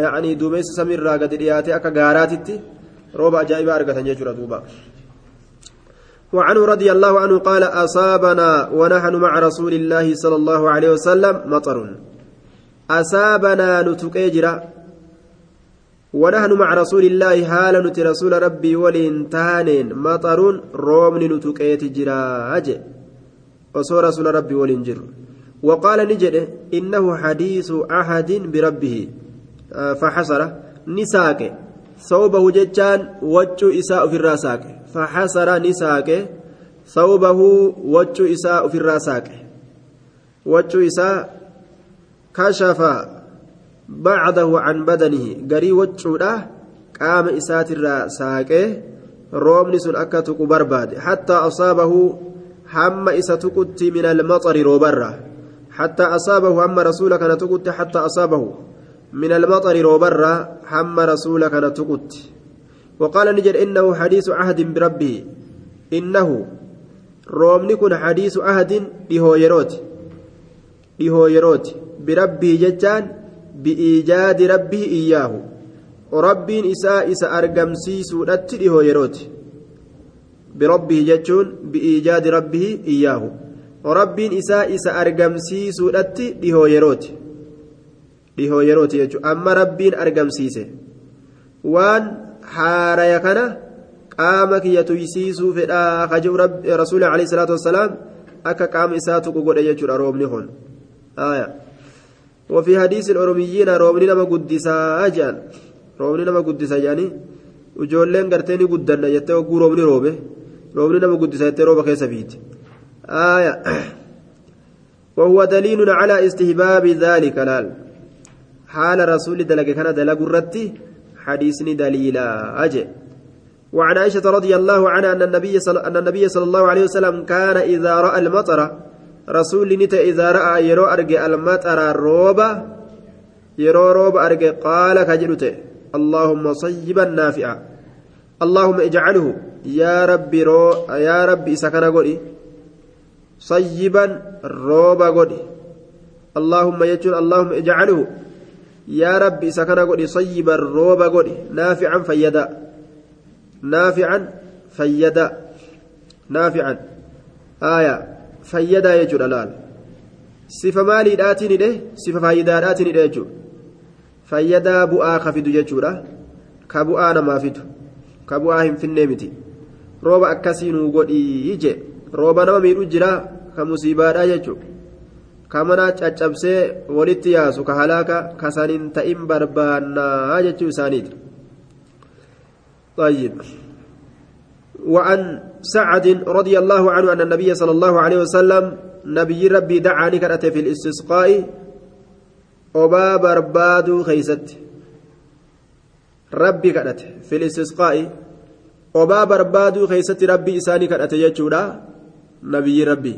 yaa'anii duumessa samiirraa gadi dhiyaatee akka gaaraatitti rooba ajaa'ibaa argatan jechuudha duuba. وعنه رضي الله عنه قال أصابنا ونحن مع رسول الله صلى الله عليه وسلم مطر أصابنا نتكيجرا ونحن مع رسول الله حال نت رسول ربي ولين مطر رومن نتكيت جرا أجي waliin jiru waqaala ni jedhe innahu hadiisu ahadin birabbihi faxasara ni saaqe waccuu isaa ofirraa saaqe faxasara ni saaqe sawbahu waccuu isaa ofirraa saaqe waccuu isaa kashafa bacdahu can badanihi garii waccuudha qaama isaatirraa saaqe roobni sun akka tuqu barbaade hattaa asaabahu hamma isa tuqutti min almaxari roobarra حتى أصابه هم رسولك نتقت حتى أصابه من المطر روبرا هم رسولك نتقت وقال نجر إنه حديث عهد بربه. إنه رومني كن حديث عهد لهو يروت. لهو يروت. بربه ججان بإيجاد ربه إياه. وربين إساء إساء أرقمسي سودت لهو يروت. بربه ججون بإيجاد ربه إياه. rabbiin isaa isa argamsiisuudhatti dhihoo yerooti dhihoo yerooti jechuudha amma rabbiin argamsiise waan haaraya kana qaama kiyya tuysiisuu fedhaa kajibu rasuuli alayhi salaatu wassalaam akka qaama isaa tuqu godhe jechuudha roobni kun وفي حديث الأوروميين روبني نما قدسا أجان روبني نما قدسا يعني وجولين قرتيني قدنا يتوقع روبني روبه روبني نما قدسا يتوقع روبه كيس فيت آية وهو دليل على استهباب ذلك لال حال رسول دلق كان دلق الرتي حديثني دليلا. أجل وعن عائشة رضي الله عنها أن النبي صلى, أن النبي صلى الله عليه وسلم كان إذا رأى المطر رسول نتا إذا رأى يرو أرجع المطر الروبة يرو روب أرجع قال كجلته اللهم صيبا نافعا. اللهم اجعله يا ربي رو يا ربي سكن قولي. صيبا روبا قولي. اللهم يجعل اللهم اجعله يا ربي سكن قولي صيبا روبا قولي نافعا فيدا نافعا فيدا نافعا آية فيدا يجعل الآن صفة مالي داتيني ده صفة فايدا داتيني ده يجعل fayyadaa bu'aa kafidu jechuudha ka bu'aa namaa fidu ka bu'aa hin finnee miti rooba akkasii nuu godhii je rooba nama miidhu jira ka musiibaadhaa jechuudha ka mana caccabsee walitti yaasu ka halaaka ka saniin ta'in barbaannaa jechuu isaaniiti. طيب وعن سعد رضي الله عنه أن النبي صلى الله عليه وسلم نبي ربي دعاني كرأت في الاستسقاء obaa barbaaduu keeysatti rabbi kadhate fil istisqaa'i obaa barbaaduu keeysatti rabbi isaanii kadhate jechuudha nabiyyi rabbi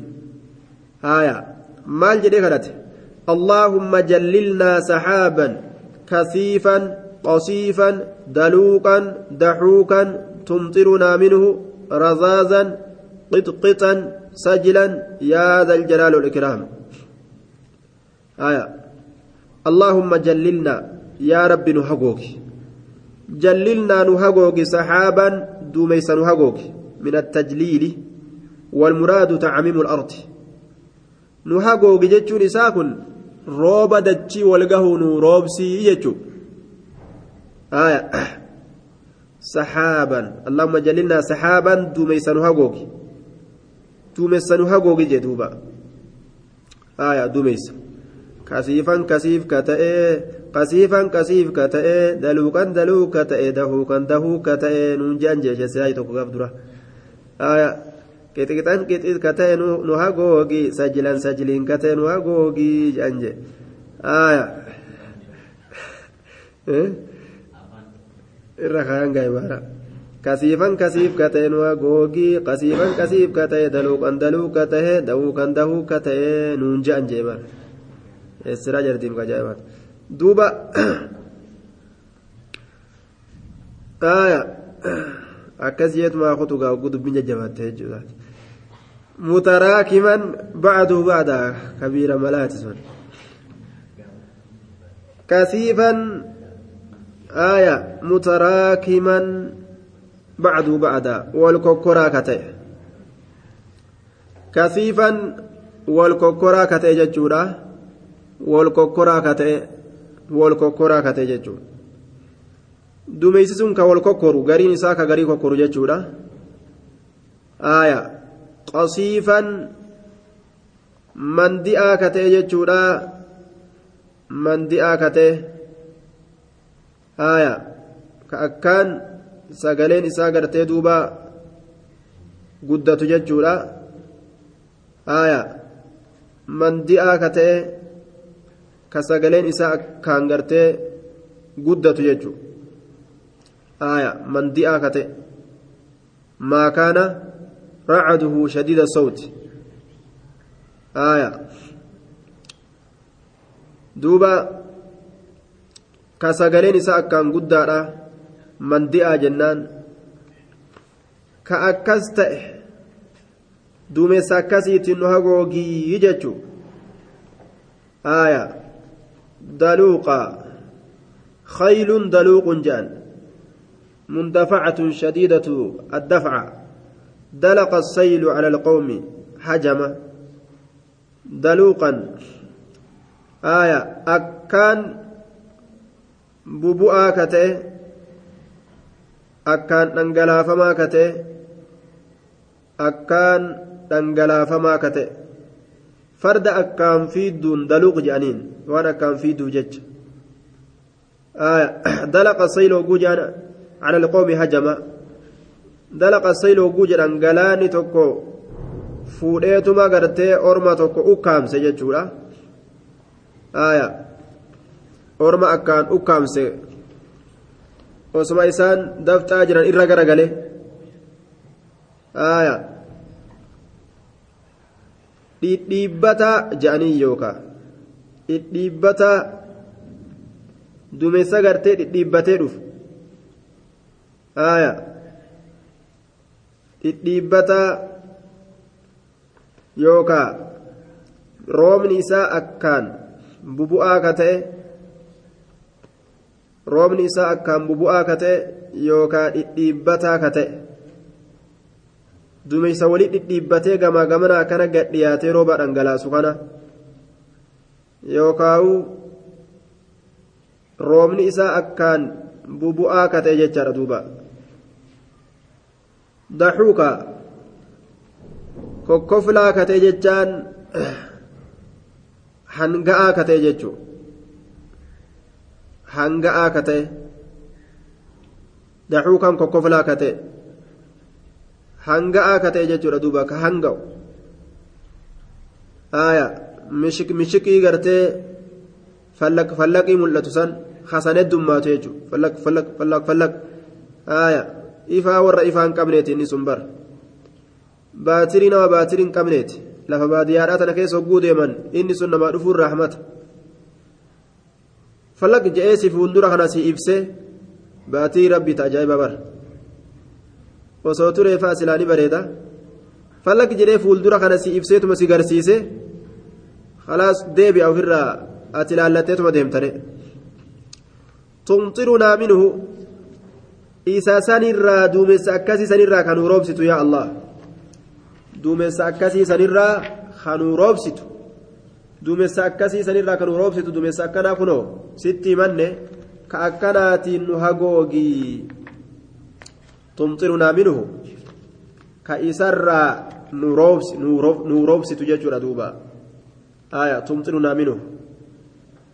haya maal jedhee kadhate allaahumma jallilnaa saxaaban kasiifan qasiifan daluuqan daxuukan tumxirunaa minhu razaazan qixqixan sajilan yaa dha aljalaali walikraam haya اللهم جللنا يا رب نهجوك جللنا نهجوك سحابا دوميس نهجوك من التجليل والمراد تعميم الأرض نهجوك جتشون ساكن روب دتشي والقهون روبسي يجو آية سحابا اللهم جللنا سحابا دوميس نهجوك دوميس نهجوك جدوبا آية دوميس kasiifan kasiif ka ta'ee kasiifan kasiif ka ta'ee daluuqan daluuq ka ta'ee dahuuqan dahuuq ka ta'ee nuun je'an jeeshesse yaa tokko gaaf dura qixixan qixix ka ta'e nu hagoogi sajilan sajiliin ka ta'e nu hagoogi je'an je irra kaan gaa'ibaara kasiifan kasiif ka ta'e nu hagoogi kasiifan kasiif ka ta'e daluuqan daluuq ka ta'e dahuuqan dahuuq ka ta'e nuun je'an je'eebara. siraa jartiin ajaa'ibaat duuba akkas jeetumaa kutu gaa oguu dubbiin jajjabaatte jechuudha mutaraakiman bacduu bacda kabiira malaati sun kasiifan aya mutaraakiman bacduu bacda wal kokkoraa ka ta'e kasiifan wal kokkoraa ka wal kokkoru gariin isaa ka garii qasiifan mandi'aa ka ta'e jechuudha mandi'aa ka ta'e aaya ka akkaan sagaleen isaa gartee duuba guddatu jechuudha aaya mandi'aa ka ta'e ka sagaleen isaa akkaan gartee guddatu jechuudha aya mandi'aa ka ta'e aya duuba ka sagaleen isaa akkaan guddaadha mandi'aa jennaan ka akkas ta'e duumessa akkasiitiin nu hagoogii jechuu aya دلوقا خيل دلوق جان مندفعة شديدة الدفع دلق السيل على القوم حجم دلوقا آية أكان ببؤا ka ta'e akkaan dhangalaafamaa ka ta'e farda akkaan fiidduun daluuq jedhaniin waan akkaan fiidduu jecha dalaqa sayla hogguu jedhan cala alqoomi hajama dalaqa sayla hogguu jedhan galaanni tokko fuudheetuma gartee orma tokko ukkaamse jechuudha orma akkaan ukkaamse osuma isaan dafxaa jiran irra garagale aya dhidhiibbata je'anii yookaa dhidhiibbata dumeessa gartee dhidhiibbatee dhufu aya dhidhiibbata yookaa roobni isaa akkaan bubu'aa ka ta'e roobni isaa akkaan bubu'aa ka ta'e yookaa dhidhiibbataa ka ta'e dumeysa wali dhidhiibbatee gamaa gamana akkana gadhiyaatee rooba dhangalaasu kana yookaawu roobni isaa akkaan bubu'aa ka ta'e jechaadha duuba daxuuka kokkoflaa ka ta'e jechaan hanga'aa ka ta'e jechuu hanga'aa ka ta'e daxuukan kokkoflaa ka ta'e hanga'aa ka ta'e jechuudha duuba ka hanga'u aya mishikii gartee fallaqii mul'atu san hasanee dummaatu jechuudha fallaq fallaq fallaq fallaq aya ifaa warra ifaa hin qabneeti inni sun bar baatirii nama baatirii hin qabneeti. Lafa baadiyyaadhaa tana keessa hogguu deeman inni sun namaa dhufuun raaxmata fallaq je'ee si fuuldura kana si ibsee baatii rabbi ajaa'iba bar osoo turee fa'aa silaanii bareeda. Fallaq jedhee fuuldura kana si ibseetuma si garsiise khalaas deebi'a ofirraa ati ilaallatteetuma deemtane. Tumxirunaa minhu isa sanirraa duumessa akkasii sanirraa kanuu roobsitu yaa allah duumessa akkasii sanirraa kanuu roobsitu duumessa akkasii sanirraa kanuu roobsitu duumessa akkanaa kunoo sitti himanne ka akkanaatiin nu hagoogii tumxirunaa minhu ka isarraa nu roobsitu jechuudha duuba aya tumxirunaa minhu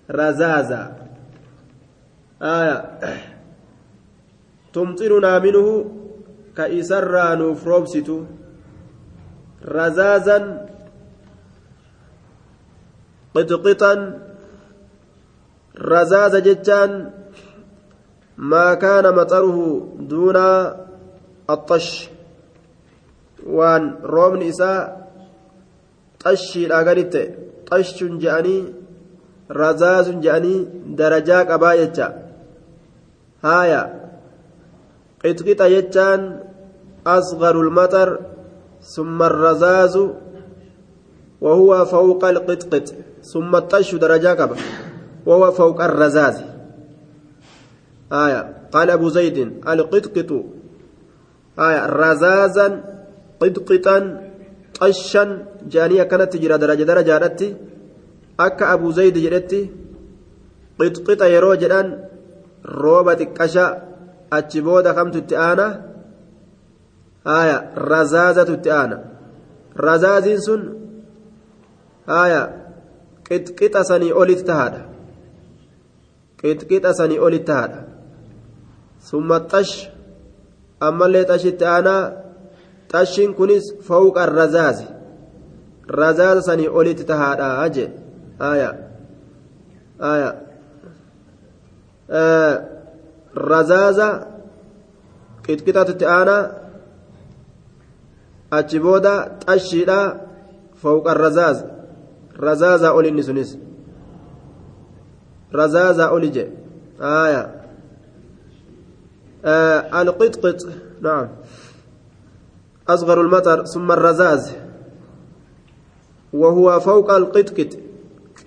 razaaza aya isarraa nuuf roobsitu razaazan qixqixan razaaza jechaan maa kaana maxaruhu duuna axash waan roobni isaa xashiidhaa gaditte xashun je'anii razaazun je'anii darajaa qabaa jecha haaya qixqixa jechaan asgaru lmaxar ثم الرزاز وهو فوق القطقط ثم الطش درجة كبا وهو فوق الرزاز. آية. قال أبو زيد القطقط. آية. رزازا قطقطا طشا. جانية كانت تجرى درجة درجة أكا أبو زيد جرتي قطقط يرو جدان روبة كشا أتشبودا خمت التآنة آية رزازة التآنة رزازين سن آية قطقط سني أولي تهادا قطقط سني أولي تهادا ثم الطش أما اللي طشت أنا طشين كنس فوق الرزاز رزاز سني أولي تهادا أجي آية آية آه رزازة قطقطة أنا achi booda xashiidha fawqa razaaz razaazaa ol inni sunis. Razaazaa oli je. Aya القطقط نعم أصغر المطر ثم الرزاز وهو فوق القطقط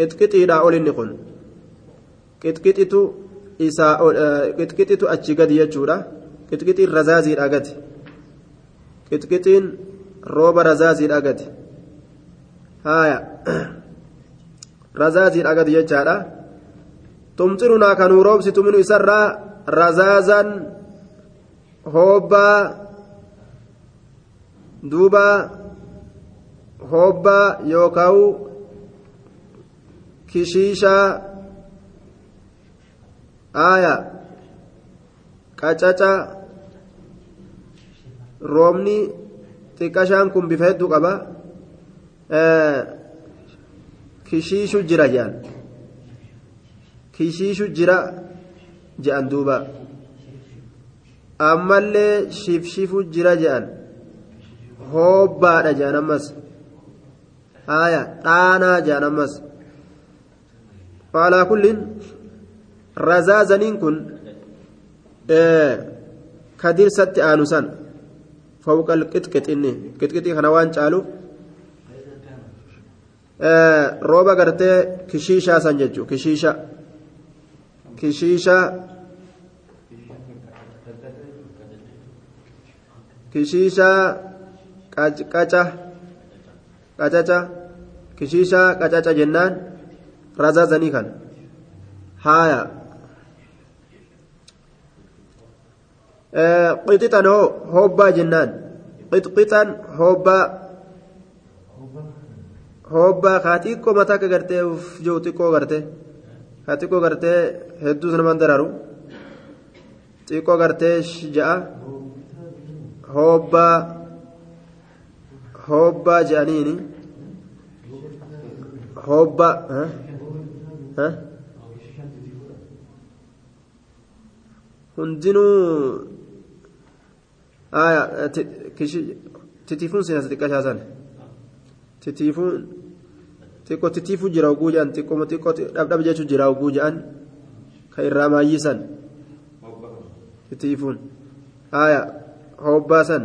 قطقط إلى أول النقل قطقطت قطقطت أتشي قد يجورا قطقط الرزاز إلى قد qixqixiin rooba razaaziidha gadi haya razaaziidha gadi jechaadha tumxirunaa kanuu roobsitu minu isarraa razaazan hoobbaa duuba hoobbaa yookaan kishiishaa aaya qacaca roobni xiqqashaan kun bifa hedduu qaba kishiishu jira jedhan kishiishu jira jedhan duuba ammallee shifshifu jira jedhan hoobbaadha jedhan ammas aaya dhaanaa jedhan ammas waalaa kulliin razaazaniin kun ka dirsatti aanu san fawqa qixqixinni qixqixii kana waan caaluuf rooba gartee kishiishaa san jechuu kishiisha kishiisha kishiisha qaca qacaca kishiisha qacaca jennaan razaazanii kan haaya qixixan hoo hobbaa jennaan qixqixan hobbaa hobbaa kaa xiqqoo mataa akka gartee uf jiru xiqqoo gartee kaa xiqqoo gartee hedduus naman dararu xiqqoo gartee ja'a hobbaa hobbaa je'aniini hobbaa hundinuu titiifuun sinas xiqqashaasan titiifuun xiqqoo titiifuu jira oguu jedhan xiqqoo xiqqoo dhabdhab jechuu jira oguu jedhan ka irraa maayyisan titiifuun haaya hobbaasan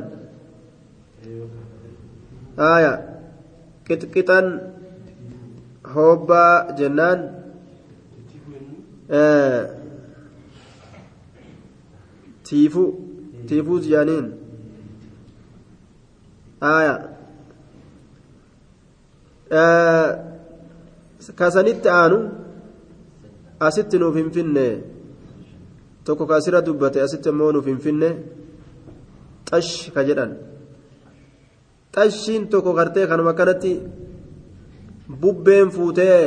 haaya qixqixan hobbaa jennaan tiifuu tiifuu jaaniin haaya kasanitti aanu asitti nuuf hin finne. Tokko ka asirra dubbate asitti immoo nuuf hin finne. Xash ka jedhan. Xashiin tokko gartee kanuma kanatti bubbeen fuutee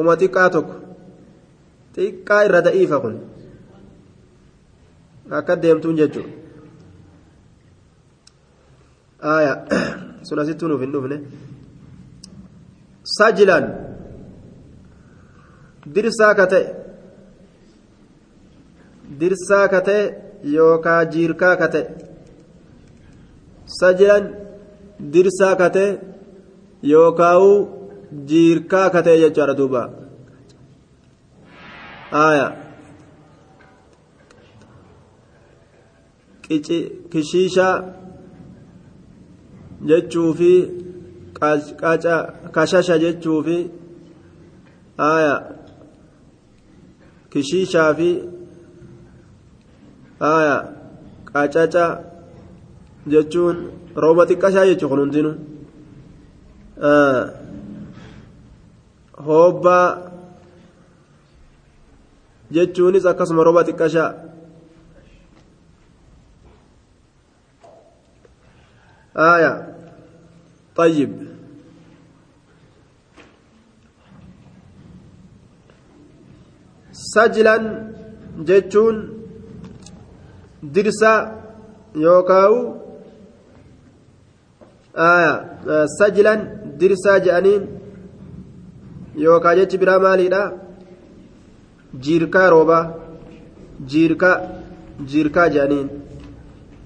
uma xiqqaa tokko. Xiqqaa irra da'iifa kun. Akka deemtuun jechuudha asittuu nuuf hin dhufne sajilan dirsaa ka ta'e dirsaa ka ta'e yookaa jiirkaa ka ta'e sajilan dirsaa ka ta'e yookaawu jiirkaa ka ta'e jechuudha duuba aayaa kishiishaa jechuu fi kashasha jechuu fi aya kishiishaa fi aya qacaca jechuun rooba xiqqashaa jechuu kun hundinu hobbaa jechuunis akkasuma rooba xiqqashaa آية طيب سجلا جتون درسا يوكاو آية سجلا درسا جانين يوكا جتش برا ماليدا jiirkaa roobaa jiirkaa jiirkaa jedhaniin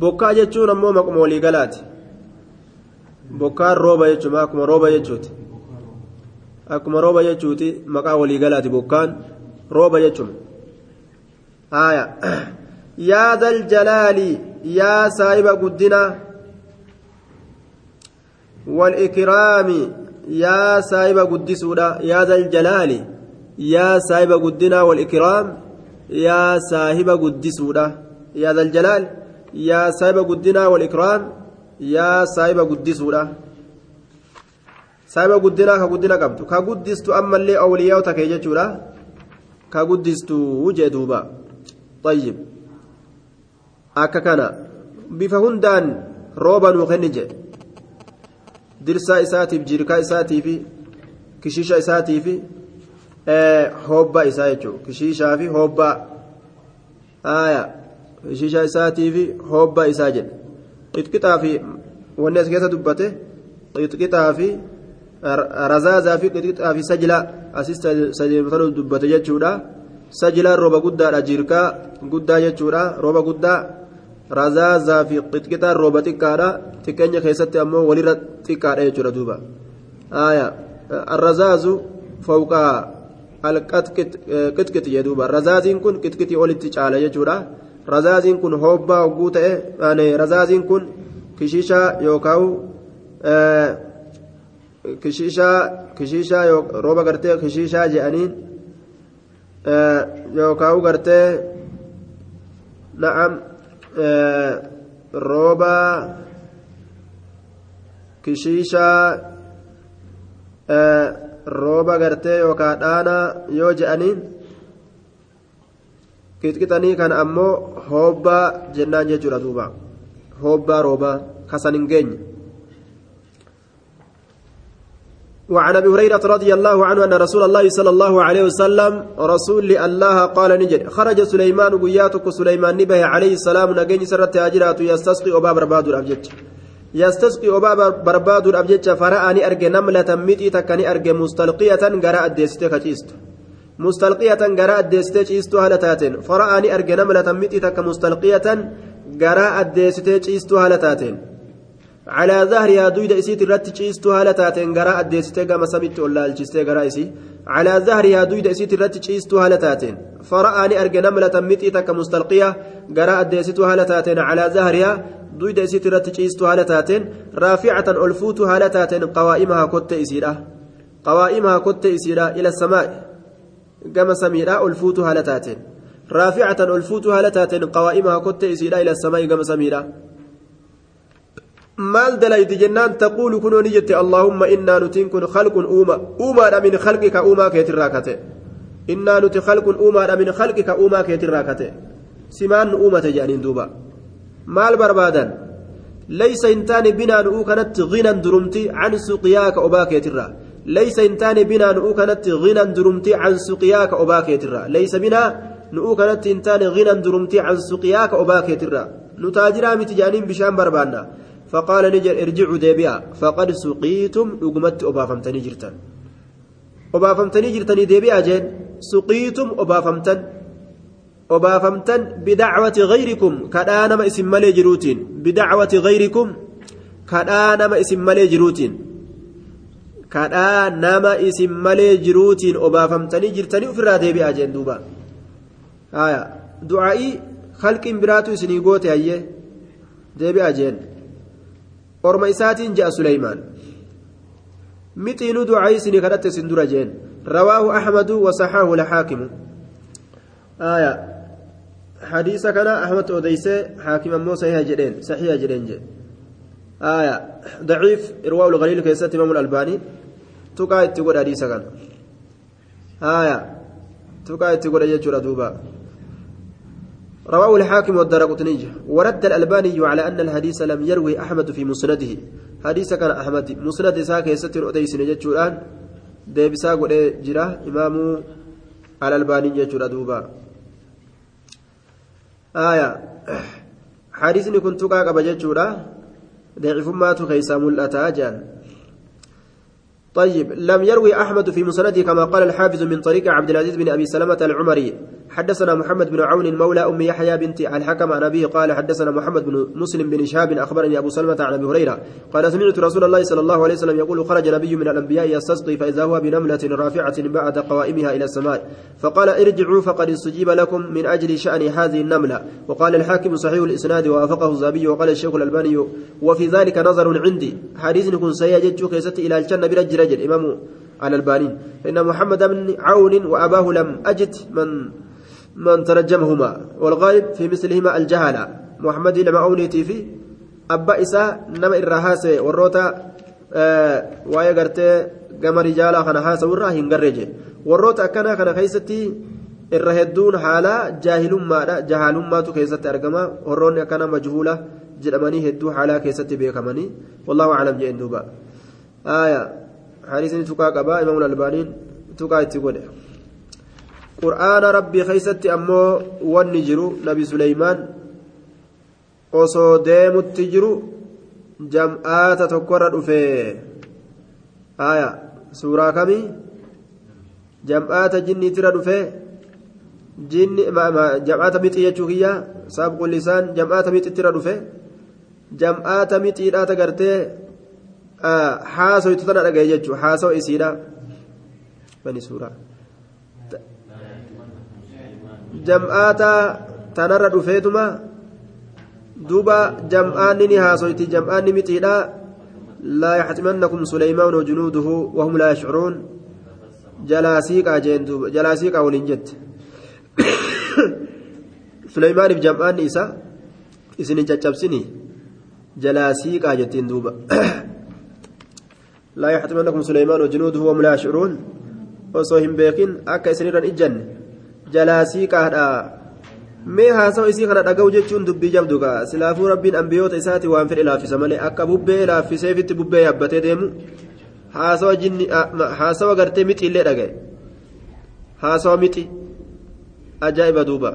bokkaa jechuun ammoo maquma waliigalaati bokkaan rooba jechuun akkuma rooba jechuuti akkuma rooba jechuuti maqaa waliigalaati bokkaan rooba jechuun haaya yaa dal jalaali yaa saahiba guddina saahiba guddisuudha yaa dal jalaali yaa saahiba guddinaa wal ikraam yaa saahiba guddisuudha yaa dal jalaal yaa saahiba guddinaa wal ikraam yaa saahiba guddisuudha saahiba guddinaa ka guddina qabdu ka guddistu ammallee awliyaa'ota kee jechuudha ka guddistu jee duuba طيب akka kana bifa hundaan rooba nuu kenni jedhe dirsaa isaatiif jirkaa isaatii fi kishiisha isaatii fi hobbaa isaa jechuudha kishiishaa fi hobbaa haaya kishiisha isaatii fi hobbaa isaa jedhe Qixqixaa fi wanni as keessa dubbate qixqixaa fi razaazaa fi qixqixaa fi sajilaa asis sadeemtanu dubbate jechuudha sajilaan rooba guddaadha jirkaa guddaa jechuudha rooba guddaa razaazaa fi qixqixaan rooba xiqqaadha xiqqeenya keessatti ammoo walirra xiqqaadha jechuudha duuba arrazaazu fawqaa alqixqixi jedhuuba razaaziin kun qixqixii olitti caala jechuudha razaaziin kun hobbaa hogguu ta'e razaaziin kun kishiishaa yookaan kishiishaa kishiishaa rooba gartee kishiishaa je'aniin yookaan gartee na'am rooba kishiishaa rooba gartee yookaan dhaana yoo je'aniin qixqixanii kan ammoo hobbaa jennaan jechuudha duuba. Hobbaa roobaa kasan hin geenye. وعن أبي هريرة رضي الله عنه أن رسول الله صلى الله عليه وسلم رسول الله قال نجد خرج سليمان قياتك سليمان نبه عليه السلام نجني سرت هاجرات يستسقي أبا برباد الابجد يستسقي أبا برباد الأبجد فرأني أرجى نملة متي تكني أرجى مستلقية جراء الديستة كتيست مستلقية جراء الديستة كتيست هالتاتين فرأني أرجى نملة متي تك مستلقية جراء الديستة كتيست هالتاتين على ظهرها دويد إسيت الرت كتيست هالتاتين جراء الديستة كما سميت ولا الجستة جراء إسي على ظهرها دويد إسيت الرت كتيست هالتاتين فرأني أرجى نملة متي تك مستلقية جراء الديستة هالتاتين على ظهرها ciistu haala taateen. Raaficatan ol fuutu haala taateen qawaa'imahaa kotte isiidha. Qawaa'imahaa kotte isiidha ila samaa gama samiidha ol fuutu haala taateen raaficatan ol fuutu haala taateen qawaa'imahaa kotte isiidha ila samaa gama samiidha maal dalayti jennaan taquulu kunoo ni jette allaahumma innaa nutiin kun khalqun uuma uumaadha min khalqika uumaa keetirraa kate innaa nuti khalqun uumaadha min khalqika uumaa keetirraa kate simaan nu uumate jedhaniin duuba maal barbaadan laysa hin taane binaa nu'uu kanatti ginan durumti can suqiyaaka obaa keetirra ginan durumti can suqiyaaka obaa keetirra laysa binaa nu'uu kanatti hin taane ginan durumti can suqiyaaka obaa keetirra nu taajiraa miti jedhaniin bishaan barbaanna فقال نجر ارجعوا ديبيا فقد سقيتم رقمت أبافمتني جرتن أبافمتني جرتني ديبيا جين سقيتم أبافمتن obaafamtan bidacwati gayrikum kadhaa nama isin malee jiruutiin bidacwati gayrikum kadhaa nama isin malee jiruutiin kadhaa nama isin malee jiruutiin obaafamtanii jirtanii ofirraa deebi'aa jeen duuba haya du'aa'ii halqiin biraatu isinii goote hayyee deebi'aa jeen orma isaatiin je'a suleymaan mixiinuu du'aa'ii isinii kadhatte isin dura jeen rawaahu axmadu wasaxaahu laxaakimu haya حديث كان أحمد أوديسة حاكم أمو صحيح جدين صحيح جدين جد آية ضعيف إرواء الغليل كيسات إمام الألباني تقاعد تقول حديث كان آية تقاعد تقول يجور دوبا رواه الحاكم والدرقطني ورد الألباني على أن الحديث لم يروي أحمد في مسنده حديث كان أحمد مسند ساك يستر أديس نجتشور الآن ديبسا قد جرا إمام الألباني يجور دوبا آية حديثني كنت قاقب جتشورا ضعيف ما تخيسا ملأتا جان طيب لم يروي أحمد في مسنده كما قال الحافظ من طريق عبد العزيز بن أبي سلمة العمري. حدثنا محمد بن عون مولى أم يحيى بنت الحكم عن أبيه قال حدثنا محمد بن مسلم بن شهاب أخبرني أبو سلمة عن أبي هريرة قال سمعت رسول الله صلى الله عليه وسلم يقول خرج نبي من الأنبياء يستسقي فإذا هو بنملة رافعة بعد قوائمها إلى السماء فقال ارجعوا فقد استجيب لكم من أجل شأن هذه النملة وقال الحاكم صحيح الإسناد ووافقه الزابي وقال الشيخ الألباني وفي ذلك نظر عندي حديث كن سيجد كيست إلى الجنة برج رجل إمام على البانين فإن محمد بن عون وأباه لم أجد من من ترجمهما والغالب في مثلهما الجهالة محمد لما أونيتي في أبا إساء نما إرهاسي والروتا آه ويا قرتي قام رجالا خنا هاسا ورا هنقرجي والروتا كان كان خيستي irra hedduun haala jaahilummaadha jahaalummaatu keessatti argama warroonni akkana majhuula jedhamanii hedduu haalaa keessatti beekamanii wallahu aclam jeen duuba aya hadiisni tuqaa qabaa imaamul albaaniin tuqaa itti godhe qur'aana rabbii keeysatti ammoo wanni jiru nabi suleymaan osoo deemutti jiru jam'aata tokkorra dhufe aya suuraa kamii jam'aata jinniitira dhufe jinni jam'aata mixii jechuu kiyya saabqu lisaan jam'aata mixittira dhufe jam'aata mixiidhaata gartee haasoytu tana dhagaye jechuu haasoo isiidha bani suuraa jam'aata tanarra dhufeetuma duuba jam'aanni ni haasoyti jam'aanni mixiidha لا يحتمنكم سليمان وجنوده وهم لا يشعرون جلاسيقا جين دوب جلاسيقا ولنجت سليمان بجمعان إسا إسن جتشبسني جلاسيقا جتين دوبا لا يحتمنكم سليمان وجنوده وهم لا يشعرون وصوهم بيقين أكا إسنيرا إجن جلاسيقا mee haasawa isii kana dhaga'u jechuun dubbii jabduga silaafuu rabbiin ambiyoota isaati waan fedhe laaffisa malee akka bubbee laaffiseefitti bubbee yaabbatee deemu haasawa jinni haasawa gartee mixiillee dhaga'e haasawa mixi ajaa'iba duuba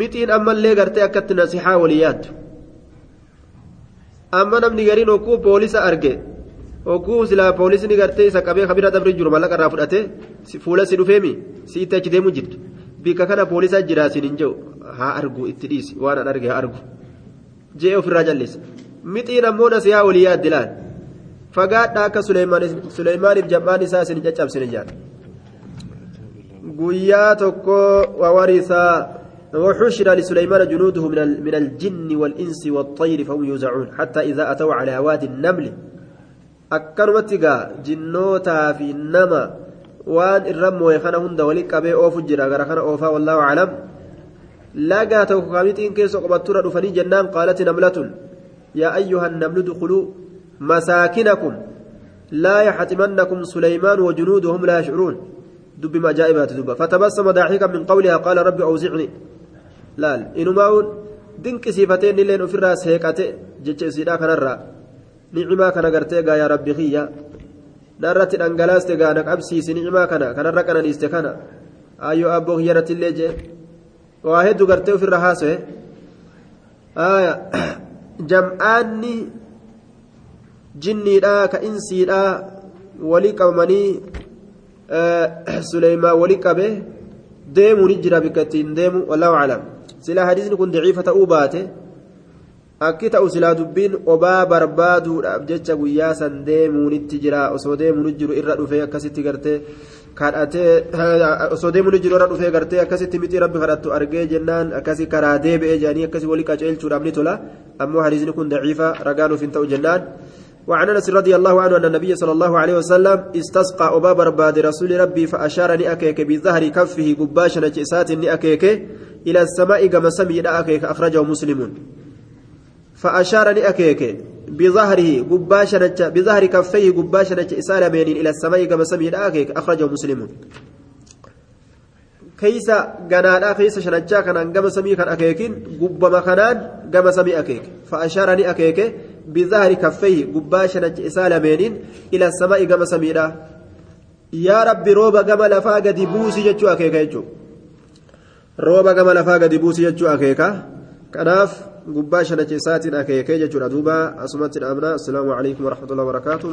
mixiin ammallee gartee akkatti nasihaa walii yaaddu amma namni gariin hokkuu poolisa arge hokkuu silaa poolisni gartee isa qabee kabira dabri jiru mallaqa irraa fudhatee fuula si dhufeemi si itti achi deemu jirtu. Bika kana poolisa jiraasin hin jiru haa argu itti dhiisi waan an arge haa argu jee ofirraa jallisa mixiin ammoo nasihaa walii yaaddi laal fagaadha akka suleymaaniif jam'aan isaa isin caccabsine jaan guyyaa tokko wawarisaa وحشر لسليمان جنوده من الجن والإنس والطير فهم يوزعون حتى إذا أتوا على وادي النمل أكرمتك جنوتا في النمى waan irra mooye kana hunda wali qabee oofu jira gara kana oofaa wallaahu aclam lagaa tokko kamixiin keessa qobattura dhufanii jennaan qaalati namlatun yaa ayyuha namlu dukuluu masaakinakum laa yaxtimannakum suleymaan wajunuuduhum laa yashcuruun dubbi ajaa'ibaati duba fatabassama daaxikan min qawlihaa qaala rabbi awzicni laal inumaa'uun dinqisiifatee innilleen ofirraa seeqate jecha isiidhaa kanarraa nicimaa kana gartee gaa yaa rabbi kiyya narratti dhangalaaste gaana qabsiisi nicimaa kana kanarra qananiiste kana ayyoo abboo kiyyarratti illee jee waa hedduu gartee ofirra haasoe jam'aanni jinniidha ka insiidha walii qabamanii suleymaan walii qabe deemuu ni jira bikka ittiin deemu wallahu aclam silaa hadiisni kun daciifa ta'uu baate akki ta'u silaa dubbiin obaa barbaaduudhaaf jecha guyyaa san deemuunitti jira osoo deemuun jiru irra dhufee akkasitti gartee kadhatee osoo deemuun jiru irra dhufee gartee akkasitti mixii rabbi kadhattu argee jennaan akkasi karaa deebi'ee jedhanii akkasi walii qaceelchuudhaaf ni tola ammoo hadiisni kun daciifa ragaa nuuf hin ta'u jennaan وعن انس رضي الله عنه ان النبي صلى الله عليه وسلم استسقى ابا برباد رسول ربي فاشار نأكيك بظهر كفه قباشا جئسات نأكيك إلى السماء كما سمي نأكيك اخرجه مسلم فأشار لأكيك بظهره قباشنة بظهر كفيه قباشنة إسالة بين إلى السماء كما سمي لأكيك أخرجه مسلم. كيس جنادا كيس شنجا كان كما سمي كان أكيكين قب مكانان كما سمي أكيك. فأشار لأكيك بظهر كفيه قباشنة إسالة بين إلى السماء كما سمي يا ربي روبا كما لفا بوسي جتشو أكيك روبا كما لفا قد بوسي جتشو أكيك. كناف gubbaa shanacha isaatiin akeekee jechuudha duuba asumatti dhaabna assalaamu alaikum warahmatullahi wabarakaatu